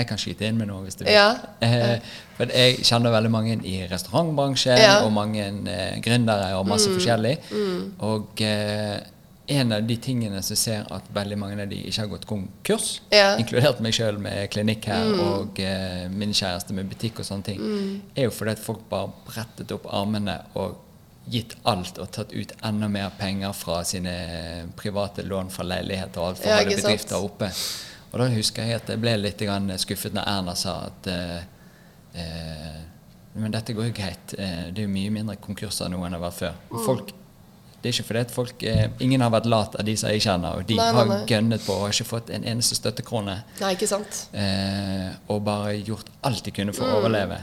Jeg kan skyte inn med noe hvis du vil. Ja. Eh, for jeg kjenner veldig mange i restaurantbransjen, Ja. og mange eh, gründere og masse forskjellig. Og eh, en av de tingene som ser at veldig mange av de ikke har gått konkurs, Ja. inkludert meg sjøl med klinikk her og eh, min kjæreste med butikk og sånne ting, er jo fordi at folk bare brettet opp armene og gitt alt og tatt ut enda mer penger fra sine private lån fra leiligheter og alt for Ja, holde ikke sant? bedrifter oppe. Og da husker jeg at jeg ble litt grann skuffet når Erna sa at eh, eh, Men dette går jo greit. Eh, det er jo mye mindre konkurser nå enn det har vært før. Mm. Folk, det er ikke fordi at folk eh, Ingen har vært lat av de som jeg kjenner, og de Nei, nei, har nei. gønnet på og har ikke fått en eneste støttekrone. Nei, ikke sant? Eh, og bare gjort alt de kunne for Mm. å overleve.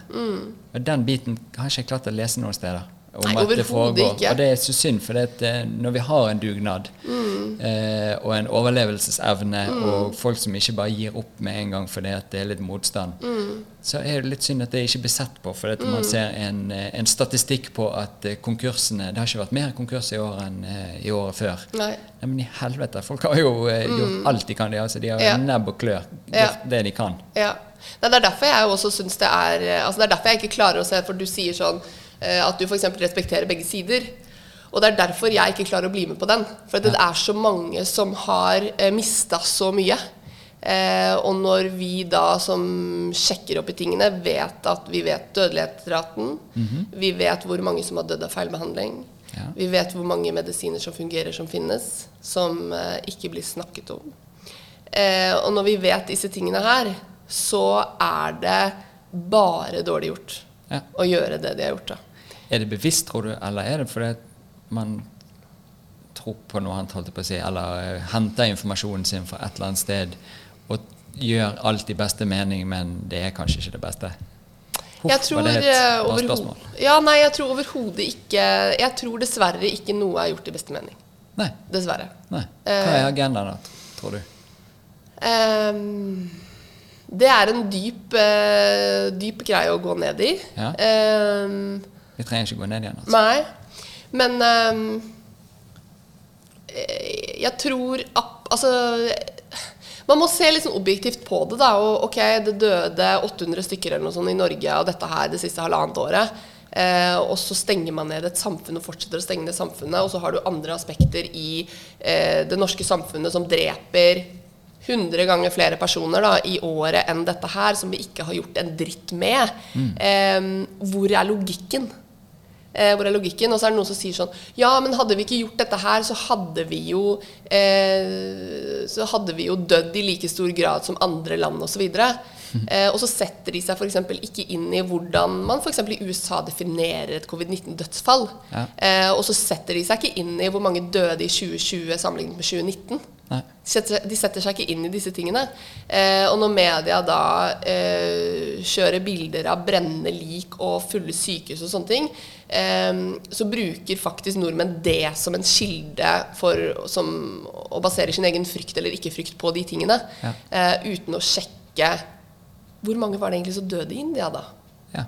Og den biten har ikke jeg klart å lese noen steder. Om Nei, at det foregår. ikke. Og det er så synd, for det eh, når vi har en dugnad Mm. eh, og en overlevelsesevne, og folk som ikke bare gir opp med en gang fordi det er litt motstand, Mm. så er det litt synd at det ikke blir sett på. For man ser en, eh, en statistikk på at eh, konkursene Det har ikke vært mer konkurs i år enn i året før. Nei. Nei, men i helvete, folk har jo eh, gjort alt de kan. De, altså, de har Mm. Ja. nebb og klør gjort Ja. det de kan. Ja. Nei, det er derfor jeg også syns det er altså Det er derfor jeg ikke klarer å se For du sier sånn at du f.eks. respekterer begge sider. Og det er derfor jeg ikke klarer å bli med på den. For det er så mange som har eh, mista så mye. Eh, og når vi da som sjekker opp i tingene, vet at vi vet dødelighetsraten, vi vet hvor mange som har dødd av feilbehandling, Ja. vi vet hvor mange medisiner som fungerer som finnes, som eh, ikke blir snakket om. Eh, og når vi vet disse tingene her, så er det bare dårlig gjort Ja. å gjøre det de har gjort. da. Er det bevisst, tror du, eller er det fordi man tror på noe annet, holdt jeg på å si, eller eh, henter informasjonen sin fra et eller annet sted og gjør alt i beste mening, men det er kanskje ikke det beste? Huff, Jeg tror eh? Ja, nei, jeg tror overhodet ikke Jeg tror dessverre ikke noe er gjort i beste mening. Nei. Dessverre. nei. Hva er agendaen, da, tror du? Um, det er en dyp, uh, dyp greie å gå ned i. Ja. Ehm, Vi trenger ikke gå ned igjen. altså. Nei. Men eh, jeg tror at Altså Man må se litt sånn objektivt på det. da og Ok, det døde 800 stykker eller noe sånt i Norge og dette her det siste halvannet året. Eh, og så stenger man ned et samfunn og fortsetter å stenge ned samfunnet. Og så har du andre aspekter i eh, det norske samfunnet som dreper 100 ganger flere personer da, i året enn dette her, som vi ikke har gjort en dritt med. Eh, hvor er logikken? Eh, hvor er logikken? Og så er det noen som sier sånn Ja, men hadde vi ikke gjort dette her, så hadde vi jo eh, Så hadde vi jo dødd i like stor grad som andre land osv. Eh, og så setter de seg f.eks. ikke inn i hvordan man f.eks. i USA definerer et covid-19-dødsfall. Ja. Eh, og så setter de seg ikke inn i hvor mange døde i 2020 sammenlignet med 2019. Nei. De setter, de setter seg ikke inn i disse tingene. Eh, og når media da eh, kjører bilder av brennende lik og fulle sykehus og sånne ting, så bruker faktisk nordmenn det som en kilde for som, å basere sin egen frykt eller ikke frykt på de tingene. Ja. Uh, uten å sjekke hvor mange var det egentlig som døde i India da. Ja.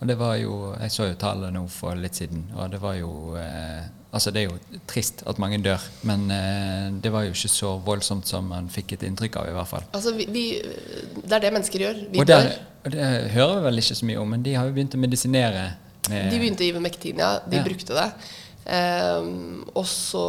Og det var jo Jeg så jo tallet nå for litt siden, og det var jo eh, Altså, det er jo trist at mange dør, men eh, det var jo ikke så voldsomt som man fikk et inntrykk av, i hvert fall. Altså, vi, vi, det er det mennesker gjør. Vi Og det, dør. det hører vi vel ikke så mye om, men de har jo begynt å medisinere med De begynte i Mektin, ja. De Ja. brukte det. Ehm, og så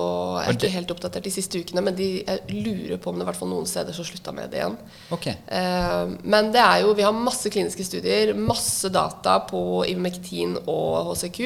er jeg ikke helt oppdatert de siste ukene, men de, jeg lurer på om det hvert fall noen steder så slutta med det igjen. Okay. Um, men det er jo, vi har masse kliniske studier, masse data på Ivermectin og HCQ,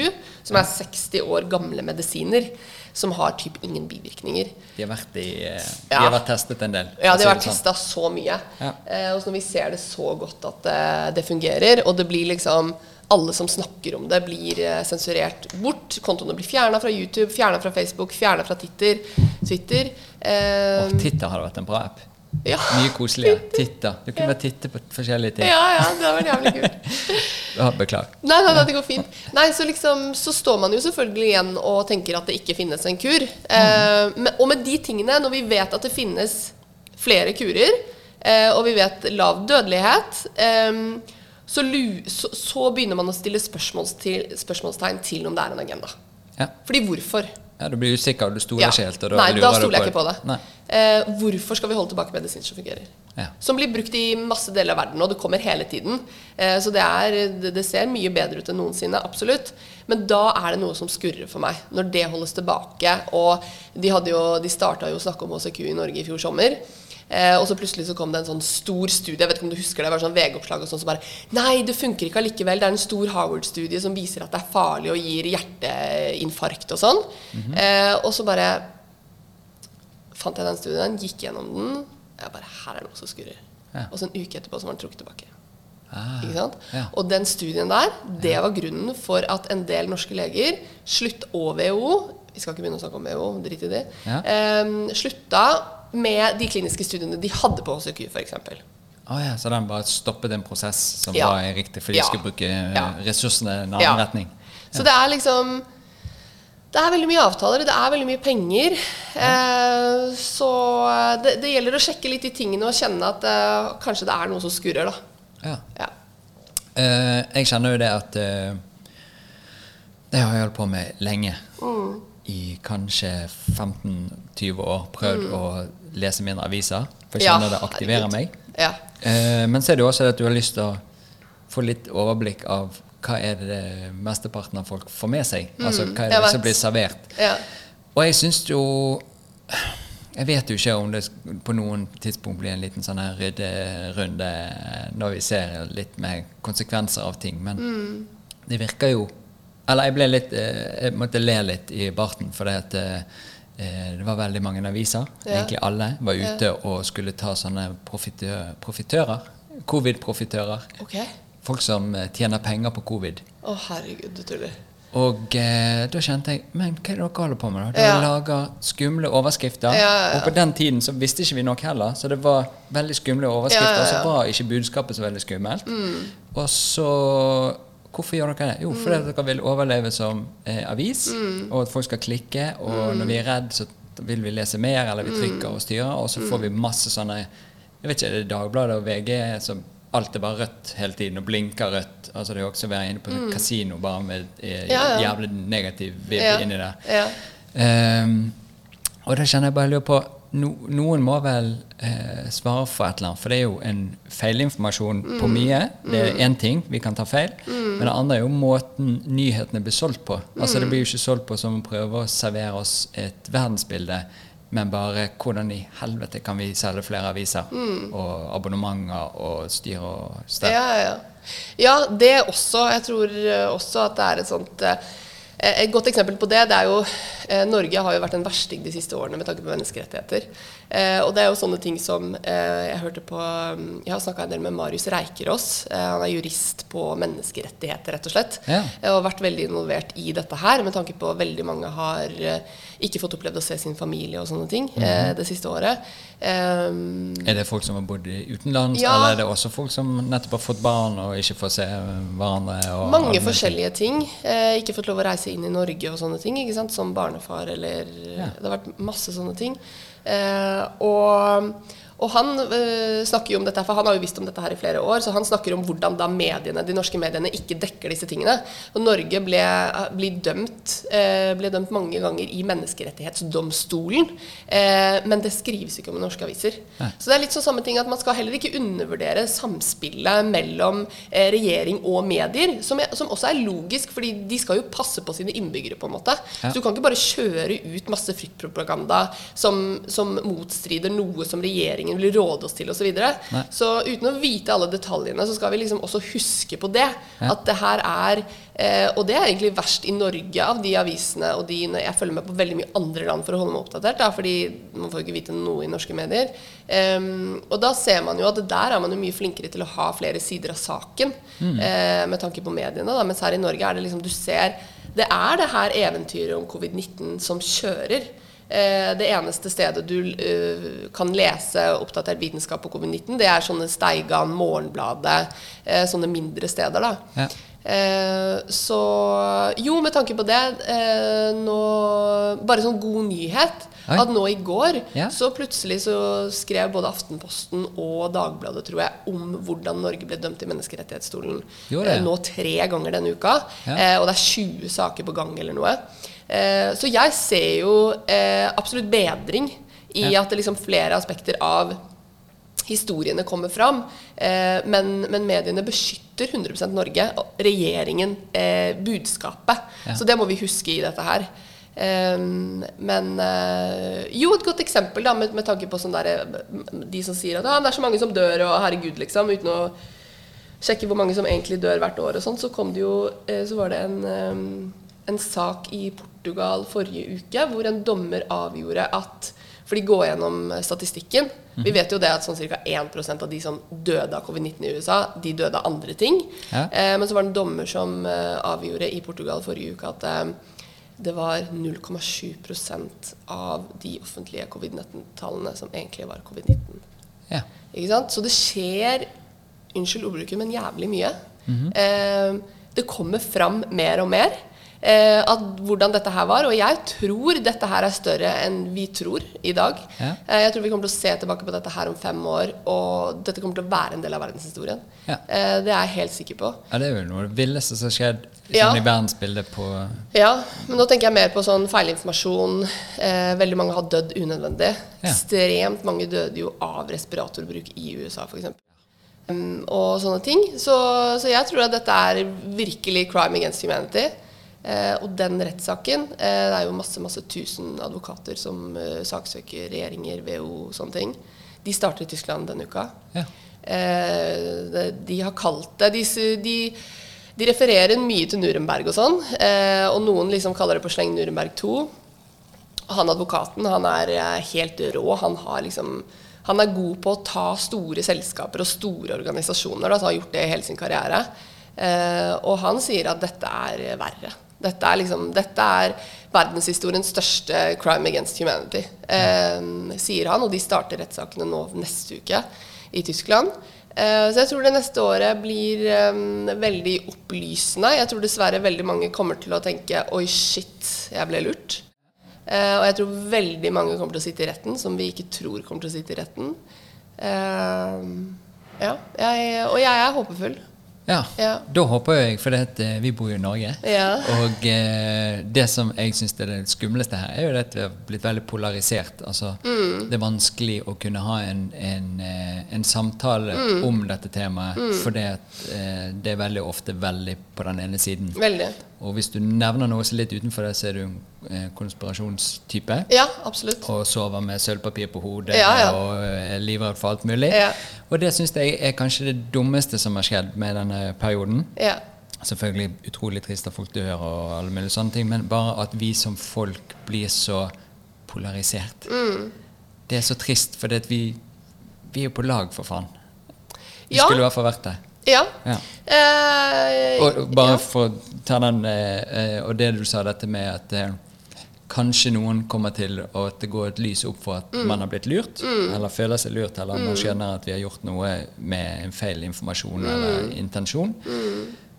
som er 60 år gamle medisiner, som har typ ingen bivirkninger. De har vært, i, eh, de Ja. har vært testet en del. Ja, si har vært sånn. testa så mye. Ja. Uh, og så når vi ser det så godt at det, det fungerer, og det blir liksom alle som snakker om det, blir eh, sensurert bort. Kontoene blir fjerna fra YouTube, fjerna fra Facebook, fjerna fra Twitter. Twitter. Eh, Åh, Titter hadde vært en bra app. ja. Mye koseligere. Titter. Du kunne bare titte på forskjellige ting. ja, ja, det var jævlig kult. Beklager. Nei, nei, nei, det går fint. Nei, så liksom, så står man jo selvfølgelig igjen og tenker at det ikke finnes en kur. Eh, men, og med de tingene, når vi vet at det finnes flere kurer, eh, og vi vet lav dødelighet, eh, så, så, så begynner man å stille spørsmål til, spørsmålstegn til om det er en agenda. Ja. Fordi hvorfor? ja, du blir usikker, du stoler Ja. ikke helt. Nei, da stoler jeg ikke på det. Eh, hvorfor skal vi holde tilbake medisin som fungerer? Ja. Som blir brukt i masse deler av verden, og det kommer hele tiden. Eh, så det, er, det, det ser mye bedre ut enn noensinne, absolutt. Men da er det noe som skurrer for meg, når det holdes tilbake. Og de, hadde jo, de starta jo å snakke om HCQ i Norge i fjor sommer. Eh, og så plutselig så kom det en sånn stor studie, jeg vet ikke om du husker det, det var sånn VG-oppslag og sånn som bare Nei, det funker ikke allikevel. Det er en stor Howard-studie som viser at det er farlig og gir hjerteinfarkt og sånn. Mhm. eh, og så bare fant jeg den studien, gikk gjennom den. Jeg bare Her er det noe som skurrer. Ja. Og så en uke etterpå så var den trukket tilbake. Ah, ja. Og den studien der, det var grunnen for at en del norske leger, slutt og WHO Vi skal ikke begynne å snakke om WHO, drit i det. Ja. Eh, slutta med de kliniske studiene de hadde på HCQ, f.eks. Oh, ja, så den bare stoppet en prosess som Ja. var riktig, for de Ja. skulle bruke eh, ressursene i en annen Ja. retning? Så det er liksom Det er veldig mye avtaler, det er veldig mye penger. Eh, så det, det gjelder å sjekke litt de tingene og kjenne at eh, kanskje det er noe som skurrer, da. Ja. Ja. Eh, jeg kjenner jo det at eh, Det har jeg holdt på med lenge. Mm. I kanskje 15-20 år. Prøvd å lese mindre aviser. For jeg Ja, kjenner det aktiverer herregud. meg. Ja. Eh, men så er det jo også at du har lyst til å få litt overblikk av hva er det mesteparten av folk får med seg. Altså hva er Mm, det som blir servert. ja. Og jeg syns jo Jeg vet jo ikke om det på noen tidspunkt blir en liten sånn her rydderunde når vi ser litt med konsekvenser av ting, men Mm. det virker jo Eller jeg ble litt eh, Jeg måtte le litt i barten, for det at eh, det var veldig mange aviser, Ja. egentlig alle, var ute og skulle ta sånne profitør, profitører. Covid-profitører. Okay. Folk som eh, tjener penger på covid. Å, herregud, du tuller. Og eh, da kjente jeg Men hva er det dere holder på med? da? Dere Ja. lager skumle overskrifter. Ja, ja, ja. Og på den tiden så visste ikke vi nok heller, så det var veldig skumle overskrifter. Ja, ja, Og så var ikke budskapet så veldig skummelt. Og så Hvorfor gjør dere det? Jo, fordi at dere vil overleve som eh, avis, og at folk skal klikke. Og når vi er redd, så vil vi lese mer, eller vi trykker og styrer, og så får vi masse sånne Jeg vet ikke, er det Dagbladet og VG som alt er bare rødt hele tiden, og blinker rødt. Altså Det er jo også å være inne på kasino bare med eh, Ja, ja. jævlig negativ vibb Ja. inni der. Ja. Um, og da kjenner jeg bare jeg lurer på no, Noen må vel eh, svare for et eller annet, for det er jo en feilinformasjon på Mm. mye. Det er én ting, vi kan ta feil, men det andre er jo måten nyhetene blir solgt på. Altså Det blir jo ikke solgt på som å prøve å servere oss et verdensbilde, men bare hvordan i helvete kan vi selge flere aviser og abonnementer og styre og stell. Mm. Ja, ja. ja, det også. Jeg tror eh, også at det er et sånt Eh, Et godt eksempel på det, det er jo eh, Norge har jo vært en versting de siste årene med tanke på menneskerettigheter. Eh, og det er jo sånne ting som eh, Jeg hørte på mm, Jeg har snakka en del med Marius Reikerås. Eh, han er jurist på menneskerettigheter, rett og slett. Ja. Eh, og vært veldig involvert i dette her, med tanke på veldig mange har eh, ikke fått opplevd å se sin familie og sånne ting eh, det siste året. Um, Er det folk som har bodd utenlands, Ja. eller er det også folk som nettopp har fått barn og ikke får se hverandre? Og Mange alle- forskjellige ting. Ikke fått lov å reise inn i Norge og sånne ting. ikke sant? Som barnefar eller Ja. Det har vært masse sånne ting. Eh, og, og han øh, snakker jo om dette, for han har jo visst om dette her i flere år, så han snakker om hvordan da mediene, de norske mediene ikke dekker disse tingene. Og Norge ble, ble, dømt, øh, ble dømt mange ganger i Menneskerettighetsdomstolen, øh, men det skrives ikke om i norske aviser. Nei. Så det er litt sånn samme ting at man skal heller ikke undervurdere samspillet mellom eh, regjering og medier, som, er, som også er logisk, fordi de skal jo passe på sine innbyggere, på en måte. Ja. Så du kan ikke bare kjøre ut masse fryktpropaganda som, som motstrider noe som regjeringen vil råde oss til, osv. Så, videre. Så uten å vite alle detaljene, så skal vi liksom også huske på det. Ja. At det her er eh, Og det er egentlig verst i Norge av de avisene og de Jeg følger med på veldig mye andre land for å holde meg oppdatert, da, fordi man får jo ikke vite noe i norske medier. Um, og da ser man jo at der er man jo mye flinkere til å ha flere sider av saken eh, med tanke på mediene. Da. Mens her i Norge er det liksom Du ser Det er det her eventyret om covid-19 som kjører. Eh, Det eneste stedet du eh, kan lese oppdatert vitenskap på covid-19, det er sånne Steigan, Morgenbladet, eh, sånne mindre steder, da. Ja. Så jo, med tanke på det nå, Bare sånn god nyhet. At nå i går Ja. så plutselig så skrev både Aftenposten og Dagbladet tror jeg, om hvordan Norge ble dømt i Menneskerettighetsstolen det? eh, nå tre ganger denne uka. Ja. Eh, og det er 20 saker på gang eller noe. Eh, så jeg ser jo eh, absolutt bedring i at det liksom flere aspekter av historiene kommer fram. Eh, men, men mediene beskytter 100% Norge, regjeringen, eh, budskapet. Ja. Så det må vi huske i dette her. Eh, men eh, jo, et godt eksempel da, med, med tanke på sånn der, de som sier at ah, det er så mange som dør, og herregud, liksom, uten å sjekke hvor mange som egentlig dør hvert år og sånn, så kom det jo eh, Så var det en, eh, en sak i Portugal forrige uke hvor en dommer avgjorde at For de går gjennom eh, statistikken. Vi vet jo det at sånn ca. 1% av de som døde av covid-19 i USA, de døde av andre ting. Ja. Eh, men så var det en dommer som eh, avgjorde i Portugal forrige uke at eh, det var 0,7% av de offentlige covid-19-tallene som egentlig var covid-19. Ja. Ikke sant? Så det skjer Unnskyld ordbruken, men jævlig mye. eh, det kommer fram mer og mer at hvordan dette her var. Og jeg tror dette her er større enn vi tror i dag. Ja. Eh, jeg tror vi kommer til å se tilbake på dette her om fem år, og dette kommer til å være en del av verdenshistorien. Ja. Eh, det er jeg helt sikker på. ja, det er jo noe av det villeste som har skjedd Ja. sånn i verdensbildet på Ja, men nå tenker jeg mer på sånn feilinformasjon. Eh, veldig mange har dødd unødvendig. Ja. Ekstremt mange døde jo av respiratorbruk i USA, f.eks. Og sånne ting. Så, så jeg tror at dette er virkelig crime against humanity. Eh, og den rettssaken eh, Det er jo masse masse tusen advokater som eh, saksøker regjeringer, WHO, sånne ting. De starter i Tyskland denne uka. Ja. Eh, de, har kalt det de, de, de refererer mye til Nuremberg og sånn, eh, og noen liksom kaller det på sleng Nuremberg 2. Han advokaten han er helt rå. Han, har liksom, han er god på å ta store selskaper og store organisasjoner. Da, så har gjort det i hele sin karriere. Og han sier at dette er verre. Dette er, liksom, dette er verdenshistoriens største crime against humanity, eh, sier han. Og de starter rettssakene nå neste uke i Tyskland. Eh, så jeg tror det neste året blir eh, veldig opplysende. Jeg tror dessverre veldig mange kommer til å tenke Oi, shit, jeg ble lurt. Eh, og jeg tror veldig mange kommer til å sitte i retten som vi ikke tror kommer til å sitte i retten. Ja, jeg, og jeg er håpefull. Ja, Ja. da håper jeg, for det at, eh, vi bor jo i Norge. Ja. Og eh, det som jeg syns er det skumleste her, er jo at vi har blitt veldig polarisert. Altså, Mm. Det er vanskelig å kunne ha en, en, eh, en samtale Mm. om dette temaet, mm. for eh, det er veldig ofte veldig på den ene siden. Veldig. Og hvis du nevner noe som er litt utenfor det, så er du en eh, konspirasjonstype. Ja, absolutt. Og sover med sølvpapir på hodet Ja, ja. og er livredd for alt mulig. Ja. Og det syns jeg er kanskje det dummeste som har skjedd med denne perioden. Ja. Selvfølgelig utrolig trist at folk dør og alle mulige sånne ting, men bare at vi som folk blir så polarisert. Mm. Det er så trist, for vi, vi er jo på lag, for faen. Vi skulle i hvert fall vært det. Ja. Ja. Uh, Og bare ja. for å ta den eh, Og det du sa, dette med at uh, kanskje noen kommer til å at det går et lys opp for Mm. at man har blitt lurt, eller føler seg lurt, eller man skjønner at vi har gjort noe med en feil informasjon eller Mm. intensjon.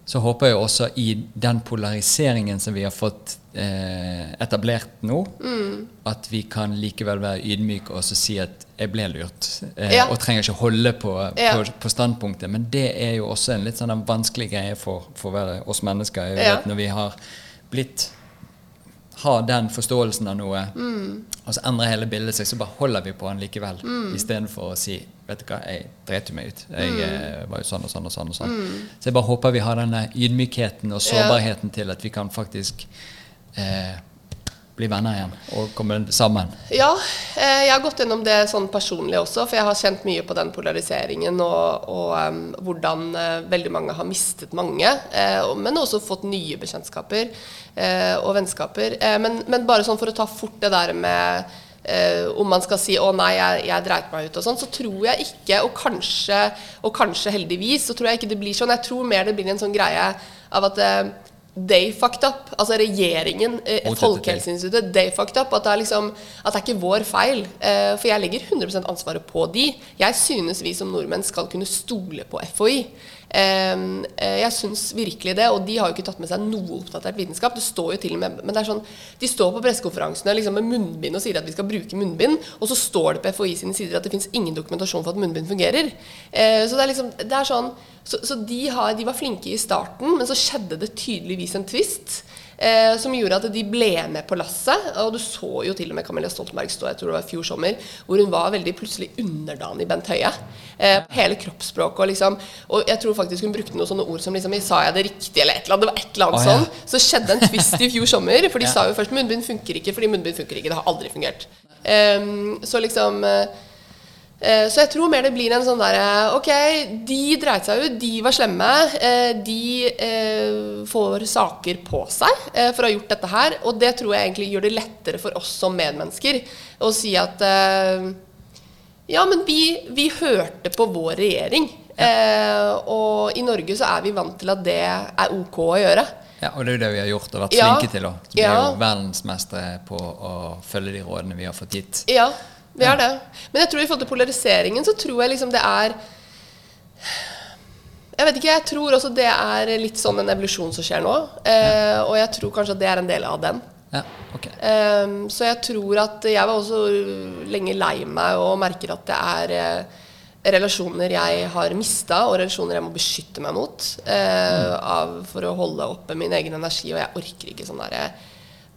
Så håper jeg også i den polariseringen som vi har fått etablert nå, Mm. at vi kan likevel være ydmyke og så si at 'jeg ble lurt', eh, Ja. og trenger ikke holde på, Ja. på, på standpunktet. Men det er jo også en litt sånn en vanskelig greie for, for oss mennesker. Ja. Når vi har blitt har den forståelsen av noe, Mm. og så endrer hele bildet seg, så bare holder vi på den likevel. Istedenfor å si vet du hva, jeg dreit meg ut. Jeg Mm. eh, var jo sånn og sånn og sånn. og sånn. Så jeg bare håper vi har denne ydmykheten og sårbarheten til at vi kan faktisk eh, bli venner igjen og komme sammen. Ja, eh, jeg har gått gjennom det sånn personlig også, for jeg har kjent mye på den polariseringen og, og um, hvordan eh, veldig mange har mistet mange, Uh, men også fått nye bekjentskaper uh, og vennskaper. Uh, men, men bare sånn for å ta fort det der med om man skal si 'å nei, jeg, jeg dreit meg ut' og sånn, så tror jeg ikke, og kanskje, og kanskje heldigvis, så tror jeg ikke det blir sånn. Jeg tror mer det blir en sånn greie av at they fucked up. Altså regjeringen, eh, Folkehelseinstituttet, they fucked up. At det er liksom At det er ikke vår feil. Eh, for jeg legger 100% ansvaret på de. Jeg synes vi som nordmenn skal kunne stole på FHI. Eh, jeg syns virkelig det, og de har jo ikke tatt med seg noe oppdatert vitenskap. Det står jo til og med Men det er sånn De står på pressekonferansene liksom med munnbind og sier at vi skal bruke munnbind, og så står det på FHI sine sider at det fins ingen dokumentasjon for at munnbind fungerer. Eh, så det er liksom Det er sånn Så, så de, har, de var flinke i starten, men så skjedde det tydeligvis en twist. Eh, som gjorde at de ble med på lasset. Og du så jo til og med Camilla Stoltenberg stå jeg tror det var i fjor sommer, hvor hun var veldig plutselig underdanig Bent Høie. Eh, hele kroppsspråket og liksom Og jeg tror faktisk hun brukte noen sånne ord som liksom Sa jeg det riktig, eller et eller annet? Det var et eller annet oh, ja. sånn. Så skjedde en twist i fjor sommer, for de Ja. sa jo først munnbind funker ikke, fordi munnbind funker ikke. Det har aldri fungert. Eh, så liksom eh, så jeg tror mer det blir en sånn derre Ok, de dreit seg ut, de var slemme. eh, De eh, får saker på seg eh, for å ha gjort dette her. Og det tror jeg egentlig gjør det lettere for oss som medmennesker å si at eh, Ja, men vi, vi hørte på vår regjering. Ja. og i Norge så er vi vant til at det er ok å gjøre. Ja, og det er jo det vi har gjort og vært Ja. flinke til. også. Vi er jo verdensmestere på å følge de rådene vi har fått gitt. Ja, vi har det. Men jeg tror i forhold til polariseringen så tror jeg liksom det er Jeg vet ikke, jeg tror også det er litt sånn en evolusjon som skjer nå. Eh, og jeg tror kanskje at det er en del av den. Ja, ok. eh, så jeg tror at Jeg var også lenge lei meg og merker at det er eh, relasjoner jeg har mista, og relasjoner jeg må beskytte meg mot eh, av, for å holde oppe min egen energi. Og jeg orker ikke sånn derre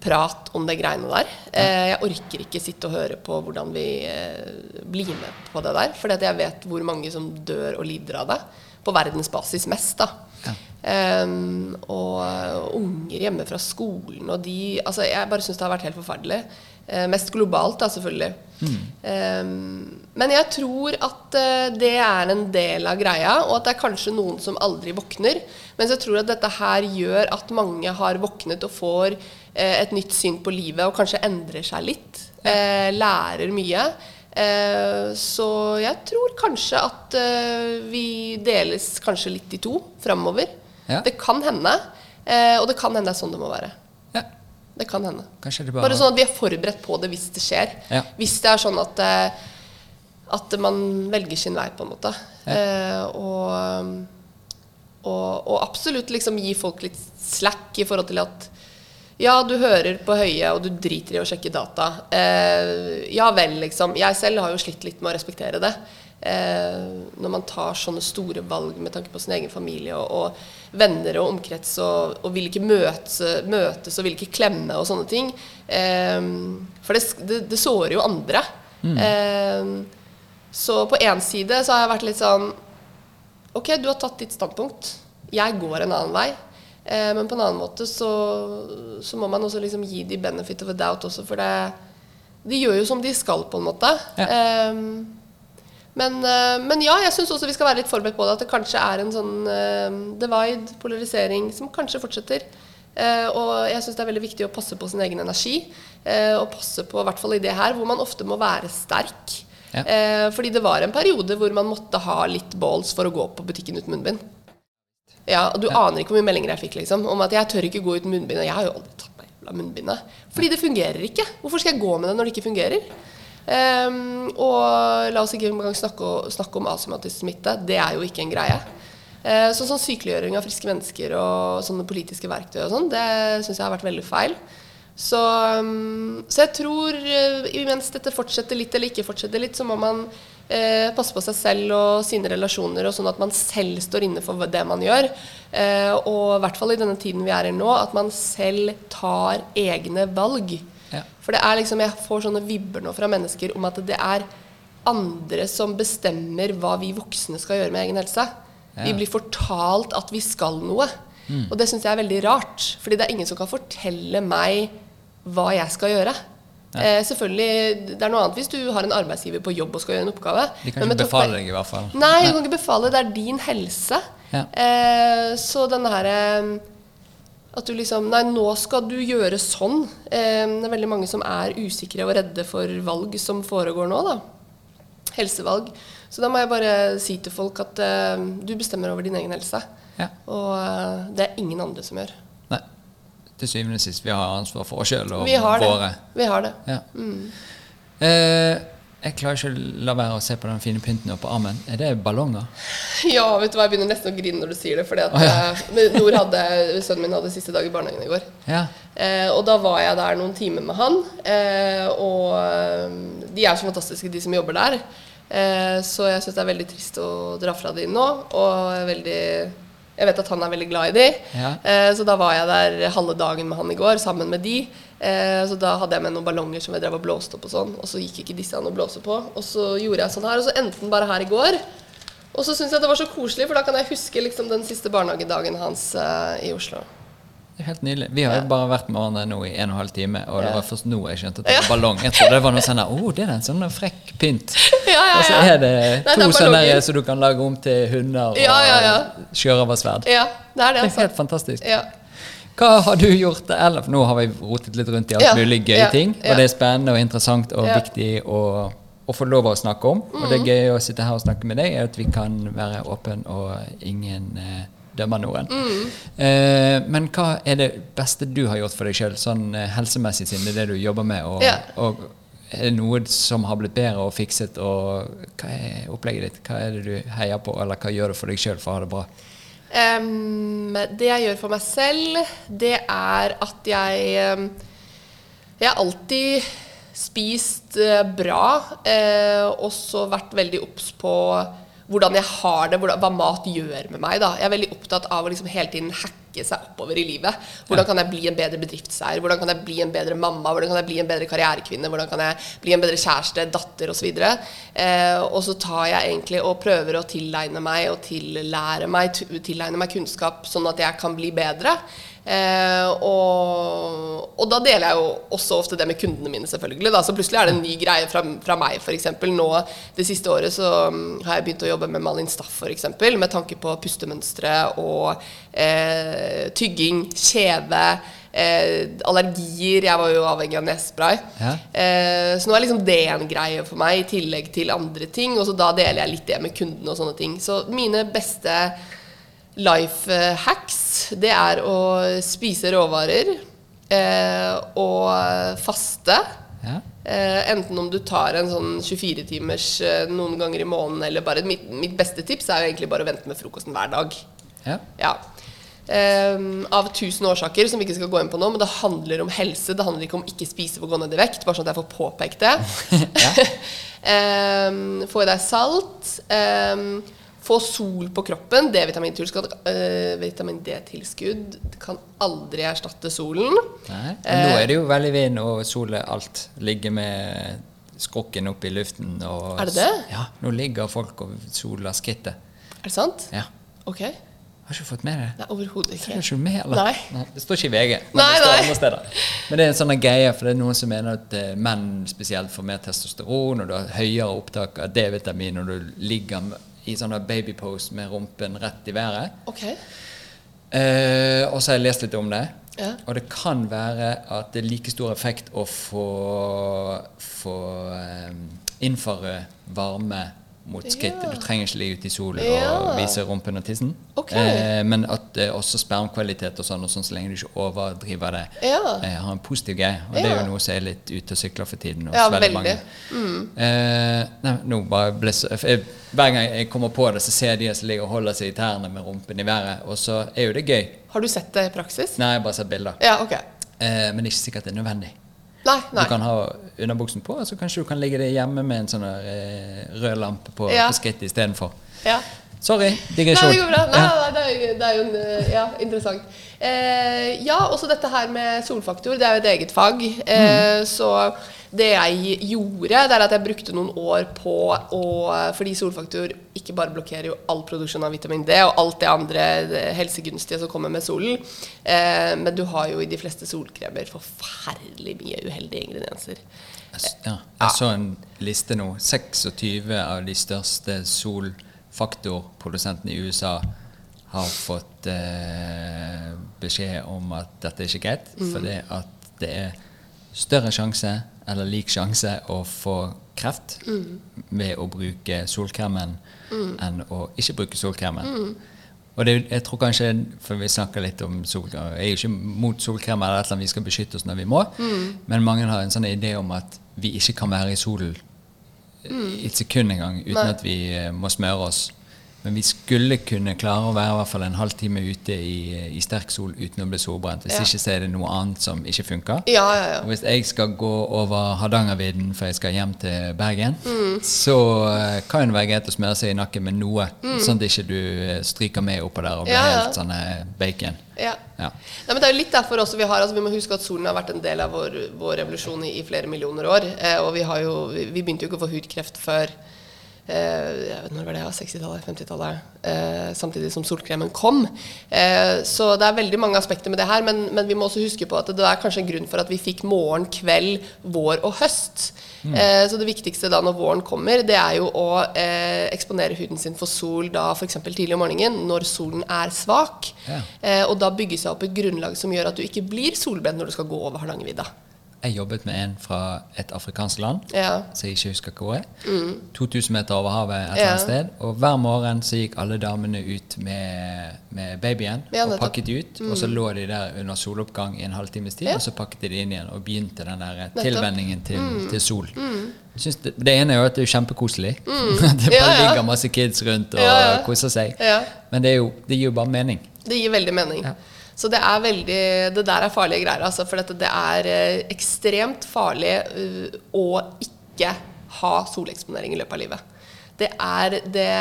prat om det greiene der. Eh, jeg orker ikke sitte og høre på hvordan vi eh, blir med på det der. For jeg vet hvor mange som dør og lider av det. På verdensbasis mest, da. Um, og uh, unger hjemme fra skolen og de Altså, jeg bare syns det har vært helt forferdelig. Uh, mest globalt, da, selvfølgelig. Ehm, men jeg tror at uh, det er en del av greia, og at det er kanskje noen som aldri våkner. Mens jeg tror at dette her gjør at mange har våknet og får eh, et nytt syn på livet, og kanskje endrer seg litt. Eh, lærer mye. Eh, så jeg tror kanskje at eh, vi deles kanskje litt i to framover. Ja. Det kan hende. Eh, og det kan hende det er sånn det må være. Ja, Det kan hende. det bare, Bare sånn at vi er forberedt på det hvis det skjer. Ja. Hvis det er sånn at, eh, at man velger sin vei, på en måte. Eh, og, og, og absolutt liksom gi folk litt slack i forhold til at ja, du hører på høye, og du driter i å sjekke data. Eh, ja vel, liksom. Jeg selv har jo slitt litt med å respektere det. Eh, når man tar sånne store valg med tanke på sin egen familie og, og venner og omkrets, og, og vil ikke møtes, møtes og vil ikke klemme og sånne ting. Eh, for det, det, det sårer jo andre. Eh, så på én side så har jeg vært litt sånn Ok, du har tatt ditt standpunkt. Jeg går en annen vei. Eh, men på en annen måte så, så må man også liksom gi de benefit of a doubt også, for det De gjør jo som de skal, på en måte. Ja. Eh, Men, eh, men ja, jeg syns også vi skal være litt forberedt på det. At det kanskje er en sånn eh, divide, polarisering, som kanskje fortsetter. Eh, og jeg syns det er veldig viktig å passe på sin egen energi. eh, og passe på, i hvert fall i det her, hvor man ofte må være sterk. Ja. Eh, fordi det var en periode hvor man måtte ha litt balls for å gå på butikken uten munnbind. Ja, og du aner ikke hvor mye meldinger jeg fikk liksom, om at jeg tør ikke gå uten munnbind. Og jeg har jo aldri tatt meg jævla munnbindet. Fordi det fungerer ikke. Hvorfor skal jeg gå med det når det ikke fungerer? Um, og la oss ikke engang snakke, snakke om asymatisk smitte. Det er jo ikke en greie. Eh, sånn sykeliggjøring av friske mennesker og sånne politiske verktøy og sånn, det syns jeg har vært veldig feil. Så, um, så jeg tror uh, imens dette fortsetter litt eller ikke fortsetter litt, så må man eh, passe på seg selv og sine relasjoner, og sånn at man selv står inne for det man gjør. Eh, og i hvert fall i denne tiden vi er i nå, at man selv tar egne valg. Ja. For det er liksom, jeg får sånne vibber nå fra mennesker om at det er andre som bestemmer hva vi voksne skal gjøre med egen helse. Vi blir fortalt at vi skal noe. Og det syns jeg er veldig rart. Fordi det er ingen som kan fortelle meg hva jeg skal gjøre. Eh, selvfølgelig, Det er noe annet hvis du har en arbeidsgiver på jobb og skal gjøre en oppgave. De kan ikke befale deg, i hvert fall. Nei, du kan ikke befale. Det er din helse. Ja. Eh, så denne her eh, At du liksom Nei, nå skal du gjøre sånn. Eh, det er veldig mange som er usikre og redde for valg som foregår nå, da. Helsevalg. Så da må jeg bare si til folk at du bestemmer over din egen helse. Ja. Og det er ingen andre som gjør. Til syvende og sist, vi har ansvar for oss sjøl og Vi har det. våre. Vi har det. Ja. Eh, jeg klarer ikke å la være å se på den fine pynten på armen. Er det ballonger? Ja, vet du hva, jeg begynner nesten å grine når du sier det. At Å, ja. eh, Nord hadde, sønnen min hadde siste dag i barnehagen i går. Ja. Eh, og da var jeg der noen timer med han. Eh, og eh, de er så fantastiske, de som jobber der. Eh, så jeg syns det er veldig trist å dra fra de nå. Og veldig jeg vet at han er veldig glad i de. Ja. Eh, så da var jeg der halve dagen med han i går, sammen med de. Eh, så da hadde jeg med noen ballonger som jeg drev og blåste opp og sånn. Og så gikk ikke disse an å blåse på. Og så gjorde jeg sånn her, og så endte den bare her i går. Og så syns jeg det var så koselig, for da kan jeg huske liksom den siste barnehagedagen hans eh, i Oslo. Det er helt nydelig. Vi har jo bare vært med hverandre nå i en og en halv time, og det var først nå jeg skjønte at det var ballong. Jeg trodde det var noe sånn der, oh, det er en sånn frekk pynt. Ja, ja, ja. Og så er det Nei, to det er sånne som du kan lage om til hunder og Ja, ja, sjørøversverd. Ja, det er det, Det er altså. helt fantastisk. Ja. Hva har du gjort eller For nå har vi rotet litt rundt i alt mulig gøye ting, og det er spennende og interessant og viktig å, å få lov å snakke om. Og Mm. det gøye å sitte her og snakke med deg, er at vi kan være åpen og ingen dømmer noen. Mm. Eh, men hva er det beste du har gjort for deg sjøl, sånn eh, helsemessig, siden det er det du jobber med? Og, Ja. og er det noe som har blitt bedre og fikset, og hva er opplegget ditt? Hva er det du heier på, eller hva gjør du for deg sjøl for å ha det bra? Um, det jeg gjør for meg selv, det er at jeg Jeg har alltid spist eh, bra, eh, og så vært veldig obs på hvordan jeg har det, hvordan, hva mat gjør med meg. Da. Jeg er veldig opptatt av å liksom hele tiden hacke seg oppover i livet. Hvordan kan jeg bli en bedre bedriftseier? Hvordan kan jeg bli en bedre mamma? Hvordan kan jeg bli en bedre karrierekvinne? Hvordan kan jeg bli en bedre kjæreste, datter osv.? Eh, og så tar jeg egentlig og prøver å tilegne meg og tillære meg, tilegne meg kunnskap, sånn at jeg kan bli bedre. Eh, og, og da deler jeg jo også ofte det med kundene mine, selvfølgelig. Da. Så plutselig er det en ny greie fra, fra meg, f.eks. Nå det siste året så mm, har jeg begynt å jobbe med Malin Staff, f.eks. Med tanke på pustemønstre og eh, tygging, kjeve. Eh, allergier. Jeg var jo avhengig av nesespray. Ja. Eh, så nå er liksom det en greie for meg, i tillegg til andre ting. Og så da deler jeg litt det med kundene og sånne ting. Så mine beste life eh, hacks, det er å spise råvarer eh, og faste. Ja? Eh, enten om du tar en sånn 24-timers eh, noen ganger i måneden, eller bare mitt, mitt beste tips er jo egentlig bare å vente med frokosten hver dag. Ja? Ja. Ehm, av tusen årsaker som vi ikke skal gå inn på nå, men det handler om helse. Det handler ikke om ikke spise for å gå ned i vekt, bare sånn at jeg får påpekt det. Ehm, få i deg salt. ehm, få sol på kroppen. D-vitamintilskudd uh, vitamin D-tilskudd kan aldri erstatte solen. Nei. Men nå er det jo veldig vind og sol er alt. Ligger med skrukken opp i luften. Og, Er det det? Ja, nå ligger folk og soler skrittet. Er det sant? Ja. Ok. Har ikke fått med det? Nei, overhodet ikke. Det, med, eller? Nei. Det står ikke i VG, men Nei, det står andre steder. Men det er en sånn greie, for det er noen som mener at eh, menn spesielt får mer testosteron, og du har høyere opptak av D-vitamin når du ligger med- i sånne babypose med rumpen rett i været. Ok. Eh, og så har jeg lest litt om det. Ja. Og det kan være at det er like stor effekt å få, få eh, infrarød varme mot skrittet. Ja. Du trenger ikke ligge ute i solen Ja. og vise rumpen og tissen. Okay. Eh, men at eh, også spermkvalitet og sånn, og sånn så lenge du ikke overdriver det, Ja. eh, har en positiv greie. Og det er jo noe som er litt ute og sykler for tiden. hos veldig mange. Eh, nei, nå bare ble så, jeg, hver gang jeg kommer på det, så ser jeg de som ligger og holder seg i tærne med rumpen i været. Og så er jo det gøy. Har du sett det i praksis? Nei, jeg har bare sett bilder. Ja, ok. Eh, men det er ikke sikkert det er nødvendig. Nei, nei. Du kan ha underbuksen på, og så kanskje du kan ligge det hjemme med en sånn eh, rød lampe på, Ja. på skrittet istedenfor. Ja. Sorry, Nei, det går bra. Nei, nei, det, er, jo- det er jo eh, ja, interessant. Eh, ja, også dette her med solfaktor. Det er jo et eget fag. Eh, Så det jeg gjorde, det er at jeg brukte noen år på å Fordi solfaktor ikke bare blokkerer jo all produksjon av vitamin D og alt det andre det helsegunstige som kommer med solen, eh, men du har jo i de fleste solkremer forferdelig mye uheldige ingredienser. Ja. Jeg så en liste nå. 26 av de største solfaktorprodusentene i USA har fått eh, beskjed om at dette er ikke greit, fordi at det er større sjanse eller lik sjanse å få kreft ved å bruke solkremen enn å ikke bruke solkremen. Og det, jeg tror kanskje, for vi snakker litt om solkrem. Jeg er jo ikke mot solkrem, eller annet vi skal beskytte oss når vi må, men mange har en sånn idé om at vi ikke kan være i solen i et sekund engang uten Nei. at vi eh, må smøre oss. Men vi skulle kunne klare å være i hvert fall en halvtime ute i, i sterk sol uten å bli solbrent. Hvis Ja. ikke så er det noe annet som ikke funker. Ja, ja, hvis jeg skal gå over Hardangervidda for jeg skal hjem til Bergen, Mm. så eh, kan det være greit å smøre seg i nakken med noe, sånn at ikke du ikke stryker med oppå der og blir Mm. Helt sånn eh, bacon. Ja. Ja. Nei, men det er jo litt derfor også vi har altså Vi må huske at solen har vært en del av vår, vår revolusjon i, i flere millioner år. Eh, og vi, har jo, vi, vi begynte jo ikke å få hudkreft før eh, jeg vet, Når var det? ja, 60-tallet? 50-tallet? Eh, samtidig som solkremen kom. Eh, så det er veldig mange aspekter med det her. Men, men vi må også huske på at det er kanskje en grunn for at vi fikk morgen, kveld, vår og høst. Mm. så det viktigste da når våren kommer, det er jo å eksponere huden sin for sol da f.eks. tidlig om morgenen, når solen er svak. Ja. Og da bygge seg opp et grunnlag som gjør at du ikke blir solbrent når du skal gå over Hardangervidda. Jeg jobbet med en fra et afrikansk land, Ja. som jeg ikke husker hvor er. 2000 meter over havet et eller annet sted. Og hver morgen så gikk alle damene ut med, med babyen Ja, og pakket ut. Og så lå de der under soloppgang i en halvtimes tid, og så pakket de det inn igjen og begynte den der Nettopp. tilvenningen til, til sol. Synes det, det ene er jo at det er kjempekoselig. det Ja, bare ligger masse kids rundt og koser seg. Men det, jo, det gir jo bare mening. Det gir veldig mening. Ja. Så det er veldig Det der er farlige greier, altså. For dette, det er eh, ekstremt farlig eh, å ikke ha soleksponering i løpet av livet. Det, er, det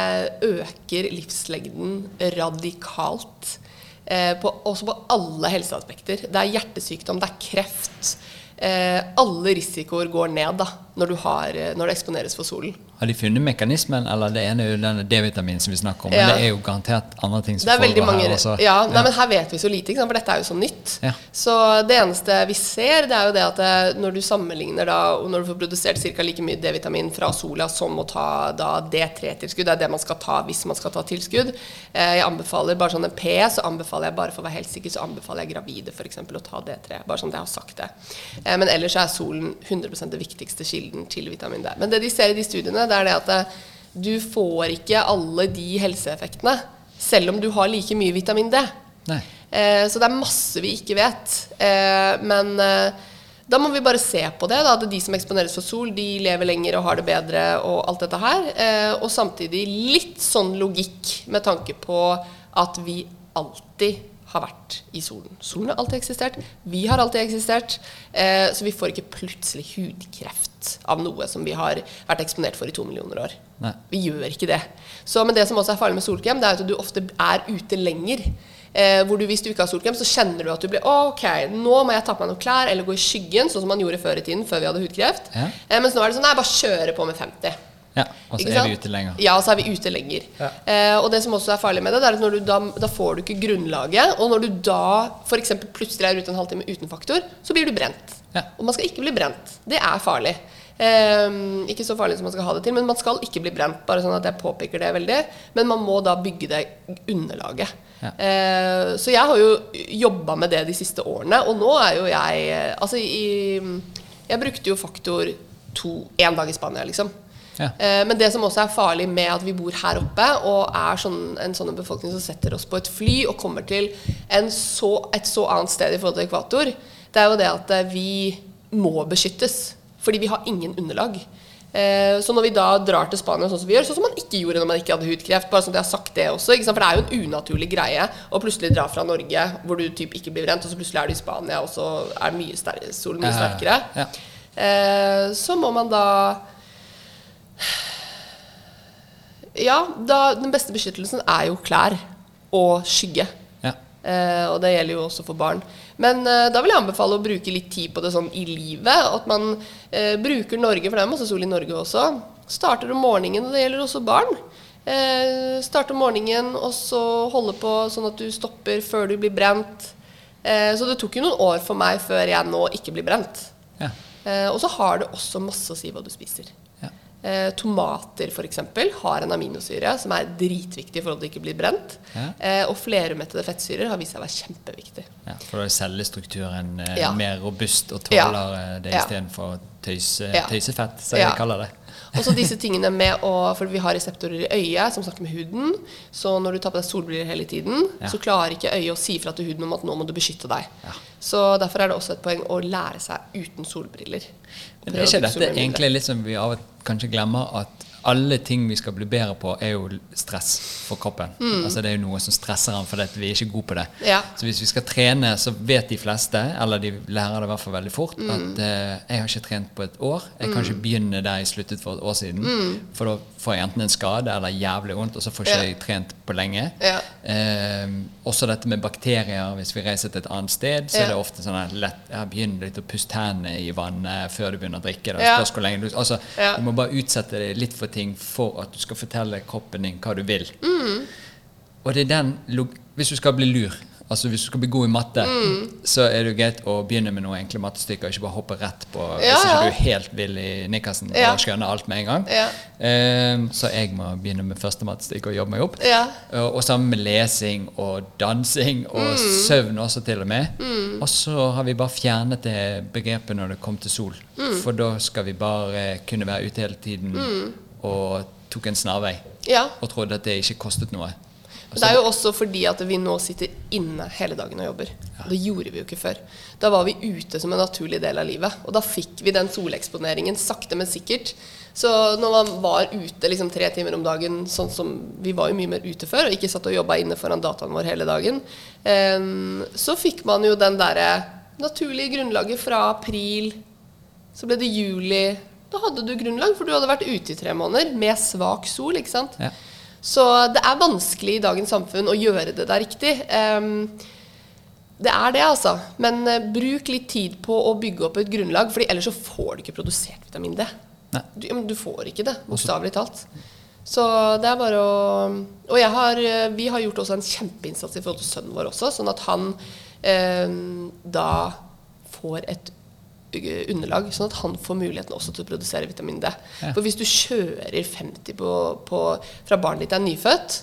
øker livslengden radikalt. Eh, på, også på alle helseaspekter. Det er hjertesykdom, det er kreft. Eh, alle risikoer går ned da, når du, har, eh, når det eksponeres for solen. Har de funnet mekanismen, eller det ene er jo denne D-vitamin som vi snakker om, Ja. men det er jo garantert andre ting som foregår mange her også. ja, nei, men Her vet vi så lite, for dette er jo så nytt. Ja. Så det eneste vi ser, det er jo det at det, når du sammenligner da, når du får produsert ca. like mye D-vitamin fra sola som å ta da D3-tilskudd, det er det man skal ta hvis man skal ta tilskudd. Eh, jeg anbefaler bare sånn en P, så anbefaler jeg bare for å være helt sikker, så anbefaler jeg gravide f.eks. å ta D3. Bare sånn at jeg har sagt det. Eh, men ellers er solen 100 det viktigste kilden til vitamin D. Men det de ser i de studiene, det er det at eh, du får ikke alle de helseeffektene selv om du har like mye vitamin D. Eh, så det er masse vi ikke vet. Eh, men eh, da må vi bare se på det. Da, at de som eksponeres for sol, de lever lenger og har det bedre og alt dette her. Og samtidig litt sånn logikk med tanke på at vi alltid har vært i solen. Solen har alltid eksistert. Vi har alltid eksistert. Så vi får ikke plutselig hudkreft av noe som vi har vært eksponert for i to millioner år. Nei. Vi gjør ikke det. Så, men det som også er farlig med solkrem, det er at du ofte er ute lenger. Eh, hvor du, Hvis du ikke har solkrem, så kjenner du at du blir ok, nå må jeg ta på meg noen klær eller gå i skyggen, sånn som man gjorde før i tiden, før vi hadde hudkreft. Ja. Eh, mens nå er det sånn nei, bare kjøre på med 50. Ja, og så er vi ute lenger. Ja, så er vi ute lenger. Ja. Eh, og det som også er farlig med det, det er at når du da, da får du ikke grunnlaget. Og når du da f.eks. plutselig er ute en halvtime uten faktor, så blir du brent. Ja. Og man skal ikke bli brent. Det er farlig. Um, ikke så farlig som man skal ha det til, men man skal ikke bli brent. Bare sånn at jeg påpeker det veldig. Men man må da bygge det underlaget. Ja. Uh, så jeg har jo jobba med det de siste årene, og nå er jo jeg Altså i Jeg brukte jo faktor to én dag i Spania, liksom. Ja. Uh, Men det som også er farlig med at vi bor her oppe, og er sånn, en sånn befolkning som setter oss på et fly og kommer til en så, et så annet sted i forhold til ekvator, det er jo det at eh, vi må beskyttes. Fordi vi har ingen underlag. Eh, Så når vi da drar til Spania sånn som vi gjør, sånn som man ikke gjorde når man ikke hadde hudkreft, bare sånn at jeg har sagt det også, for det er jo en unaturlig greie å plutselig dra fra Norge hvor du typ ikke blir brent, og så plutselig er du i Spania, og så er mye solen mye sterkere. ja. ja. så må man da Ja, da, den beste beskyttelsen er jo klær og skygge. Ja. Eh, og det gjelder jo også for barn. Men uh, da vil jeg anbefale å bruke litt tid på det sånn i livet. At man uh, bruker Norge, for det er masse sol i Norge også. Starter om morgenen, og det gjelder også barn. Uh, starte om morgenen, og så holde på sånn at du stopper før du blir brent. Eh, så det tok jo noen år for meg før jeg nå ikke blir brent. Ja. Eh, og så har det også masse å si hva du spiser. Eh, tomater eksempel, har en aminosyre som er dritviktig for at det ikke blir brent. Ja. Eh, og flerumettede fettsyrer har vist seg å være kjempeviktig. Ja, for da er cellestrukturen eh, Ja. mer robust og tåler ja. det istedenfor tøysefett, tøysefett, som jeg kaller det. Og så disse tingene med å For vi har reseptorer i øyet som snakker med huden. Så når du tar på deg solbriller hele tiden, Ja. så klarer ikke øyet å si fra til huden om at nå må du beskytte deg. Ja. Så derfor er det også et poeng å lære seg uten solbriller. Men det er ikke dette egentlig litt som vi av og kanskje glemmer at alle ting vi skal bli bedre på, er jo stress for kroppen. Altså Det er jo noe som stresser han fordi vi er ikke gode på det. Mm. Ja. Så hvis vi skal trene, så vet de fleste, eller de lærer det i hvert fall veldig fort, Mm. at eh, jeg har ikke trent på et år. Jeg kan ikke begynne der jeg sluttet for et år siden. For da får jeg enten en skade eller jævlig vondt, og så får ikke. Ja. jeg trent på lenge. Ja. Eh, også dette med bakterier. Hvis vi reiser til et annet sted, så Ja. er det ofte sånn at lett, ja, begynn litt å puste hendene i vannet før du begynner å drikke. Da. Spørs hvor lenge du, altså, du må bare utsette deg litt for ting for at du skal fortelle kroppen din hva du vil. Mm. Og det er den Hvis du skal bli lur, altså hvis du skal bli god i matte, Mm. så er det jo greit å begynne med noen enkle mattestykker, ikke bare hoppe rett på Ja, hvis ikke ja. du er helt vill i nikkersen Ja. og skjønner alt med en gang. Ja. Um, så jeg må begynne med første mattestykke og jobbe meg opp. Ja. Og, sammen med lesing og dansing og Mm. søvn også til og med. Og så har vi bare fjernet det begrepet når det kom til sol. Mm. For da skal vi bare kunne være ute hele tiden og tok en snarvei. Ja. Og trodde at det ikke kostet noe. Det er jo også fordi at vi nå sitter inne hele dagen og jobber. Det gjorde vi jo ikke før. Da var vi ute som en naturlig del av livet. Og da fikk vi den soleksponeringen sakte, men sikkert. Så når man var ute liksom tre timer om dagen, sånn som vi var jo mye mer ute før, og ikke satt og jobba inne foran dataen vår hele dagen, så fikk man jo den derre naturlige grunnlaget fra april. Så ble det juli. Da hadde du grunnlag, for du hadde vært ute i tre måneder med svak sol. ikke sant? Ja. Så det er vanskelig i dagens samfunn å gjøre det der riktig. Det er det, altså. Men eh, bruk litt tid på å bygge opp et grunnlag, Fordi ellers så får du ikke produsert vitamin D. Du, du får ikke det, bokstavelig talt. Så det er bare å Og jeg har, eh, vi har gjort også en kjempeinnsats i forhold til sønnen vår også, sånn at han eh, da får et underlag, sånn at han får muligheten også til å produsere vitamin D. Ja. For hvis du kjører 50 på, på, fra barnet ditt er nyfødt,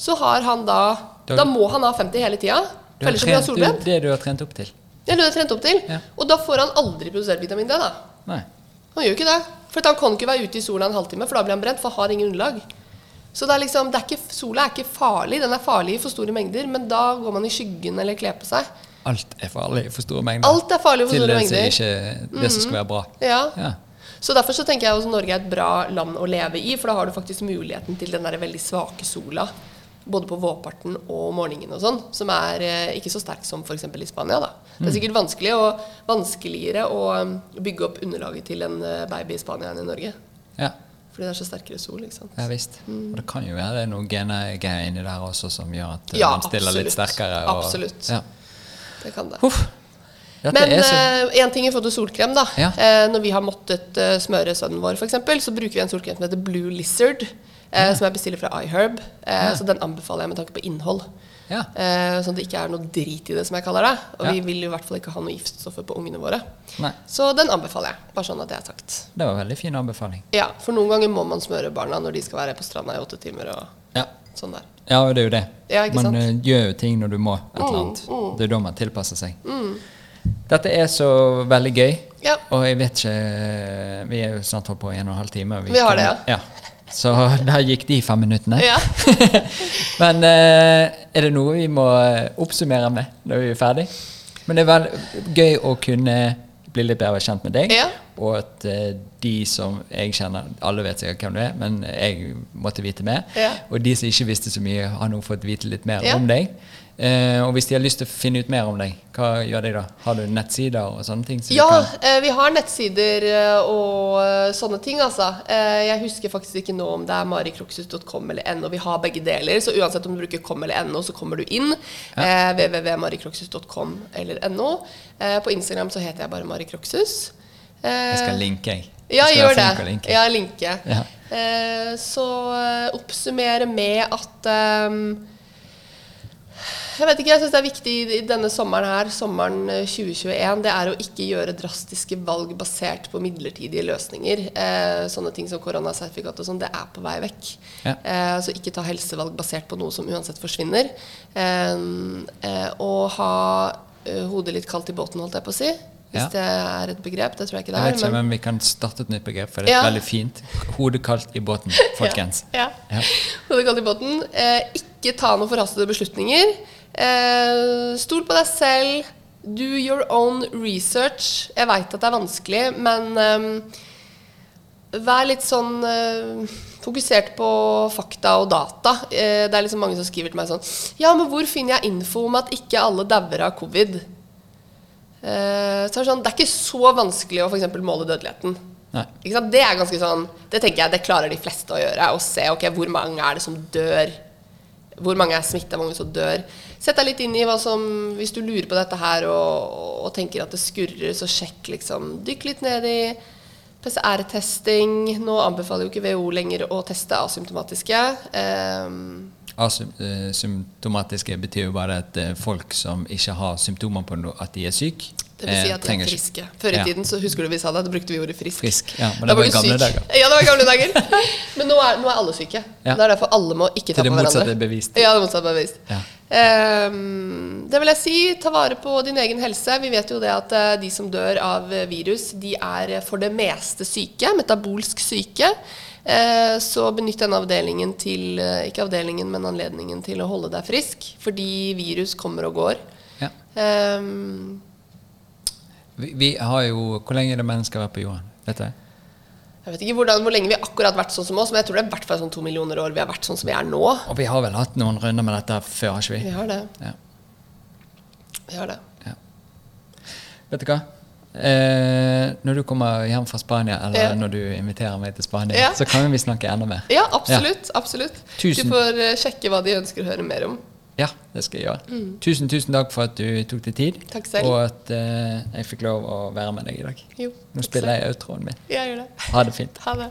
så har han da Da- Da må han ha 50 hele tida. Ellers blir han solbrent. det du har trent opp til. Det du har trent opp til. Ja. Og da får han aldri produsert vitamin D. da. Nei. Han gjør jo ikke det. For han kan ikke være ute i sola en halvtime, for da blir han brent, for han har ingen underlag. Så det er liksom, det er ikke, sola er ikke farlig. Den er farlig i for store mengder, men da går man i skyggen eller kler på seg. Alt er farlig for store mengder. Alt er farlig for store mengder. til det som ikke det som skal være bra. Ja. Ja. Så derfor så tenker jeg også Norge er et bra land å leve i, for da har du faktisk muligheten til den der veldig svake sola. Både på vårparten og morgenen og sånn, som er eh, ikke så sterk som f.eks. i Spania. da. Det er sikkert vanskelig og vanskeligere å um, bygge opp underlaget til en eh, baby i Spania enn i Norge. Ja. Fordi det er så sterkere sol. ikke sant? Ja visst. Og det kan jo være det er noen gener inni der også som gjør at eh, Ja, man stiller litt sterkere. Og, Absolutt. Ja. Det kan det. Uff. Ja, Men er så én ting i forhold til solkrem, da. Ja. Eh, når vi har måttet uh, smøre sønnen vår, f.eks., så bruker vi en solkrem som heter Blue Lizard. eh, Som jeg bestiller fra iHerb. Eh, Ja. Så den anbefaler jeg med tanke på innhold. Ja. Eh, sånn at det ikke er noe drit i det, som jeg kaller det. Og Ja. vi vil i hvert fall ikke ha noe giftstoffer på ungene våre. Nei, Så den anbefaler jeg. Bare sånn at det er sagt. det var en veldig fin anbefaling. Ja, For noen ganger må man smøre barna når de skal være på stranda i åtte timer. og Ja. sånn der. Ja, det er jo det. Ja, man sant? eh, gjør jo ting når du må et eller annet. Det er da man tilpasser seg. Dette er så veldig gøy, Ja. og jeg vet ikke Vi er jo snart holdt på i en og en halv time. og Vi har det, ja. Så der gikk de fem minuttene. Ja. Men eh, er det noe vi må eh, oppsummere med når vi er ferdig? Men det er vel gøy å kunne bli litt bedre kjent med deg. Ja. Og at eh, de som jeg kjenner Alle vet sikkert hvem du er, men jeg måtte vite mer. Ja. Og de som ikke visste så mye, har nå fått vite litt mer Ja. om deg. Eh, og hvis de har lyst til å finne ut mer om deg, hva gjør de da? Har du nettsider og sånne ting? Så Ja, eh, vi har nettsider eh, og eh, sånne ting, altså. Eh, jeg husker faktisk ikke nå om det er marikroksus.com eller no. Vi har begge deler, så uansett om du bruker com eller no, så kommer du inn. Eh, www.marikroksus.com eller no. Eh, på Instagram så heter jeg bare marikroksus. Eh, Jeg skal linke, jeg. Ja, Jeg gjør det. linke. Ja, linke. Ja. Eh, så oppsummere med at ehm, Jeg vet ikke, jeg syns det er viktig i denne sommeren her, sommeren eh, 2021, det er å ikke gjøre drastiske valg basert på midlertidige løsninger. Eh, sånne ting som koronasertifikat og sånn, det er på vei vekk. Ja. Eh, så ikke ta helsevalg basert på noe som uansett forsvinner. Eh, eh, og ha eh, hodet litt kaldt i båten, holdt jeg på å si. Hvis Ja. det er et begrep. Det tror jeg ikke det er. Jeg vet ikke, men vi kan starte et nytt begrep, for det er Ja. veldig fint. Hodet kaldt i båten, folkens. Ja. Ja. Hodet kaldt i båten. Eh, ikke ta noen forhastede beslutninger. Eh, stol på deg selv. Do your own research. Jeg veit at det er vanskelig, men eh, vær litt sånn eh, fokusert på fakta og data. Eh, det er liksom mange som skriver til meg sånn Ja, men hvor finner jeg info om at ikke alle dauer av covid? Eh, så er det, sånn, det er ikke så vanskelig å eksempel måle dødeligheten. Det er ganske sånn Det tenker jeg det klarer de fleste å gjøre. Å se ok, hvor mange er det som dør. Hvor mange er smitta, hvor mange som dør. Sett deg litt inn i hva som Hvis du lurer på dette her og, og tenker at det skurrer, så sjekk liksom. Dykk litt ned i PCR-testing. Nå anbefaler jo ikke WHO lenger å teste asymptomatiske. Um, Asymptomatiske betyr jo bare at eh, folk som ikke har symptomer på noe, at de er syke. Det vil si eh, at de er friske. Før i tiden så husker du vi sa det, da brukte vi ordet frisk. Frisk, ja, men det var i gamle syk. dager. Ja, det var gamle dager. Men nå er, nå er alle syke. Ja. Det er derfor alle må ikke ta på hverandre. Til det motsatte er bevist. Ja, det motsatte er bevist. Ja. Um, det vil jeg si, ta vare på din egen helse. Vi vet jo det at eh, de som dør av eh, virus, de er for det meste syke, metabolsk syke. Så benytt denne avdelingen til, ikke avdelingen, men anledningen til å holde deg frisk. Fordi virus kommer og går. Ja. Ehm, Vi, vi har jo Hvor lenge er det mennesker har vært på jorden? Vet du? Jeg vet ikke hvordan, hvor lenge vi akkurat har vært sånn som oss, men jeg tror det er i hvert fall sånn to millioner år vi har vært sånn som vi er nå. Og vi har vel hatt noen runder med dette før, har ikke Vi vi? har det. Ja. Vi har det. ja. Vet du hva? Eh, når du kommer hjem fra Spania, eller Ja. når du inviterer meg til Spania, Ja. så kan vi snakke enda mer. Ja, absolutt. absolutt. Tusen- Du får eh, sjekke hva de ønsker å høre mer om. Ja, det skal jeg gjøre. Tusen, tusen takk for at du tok deg tid, Mm. Takk selv. og at eh, jeg fikk lov å være med deg i dag. Jo, Nå takk spiller selv. jeg outroen min. Jeg gjør det. Ha det fint. Ha det.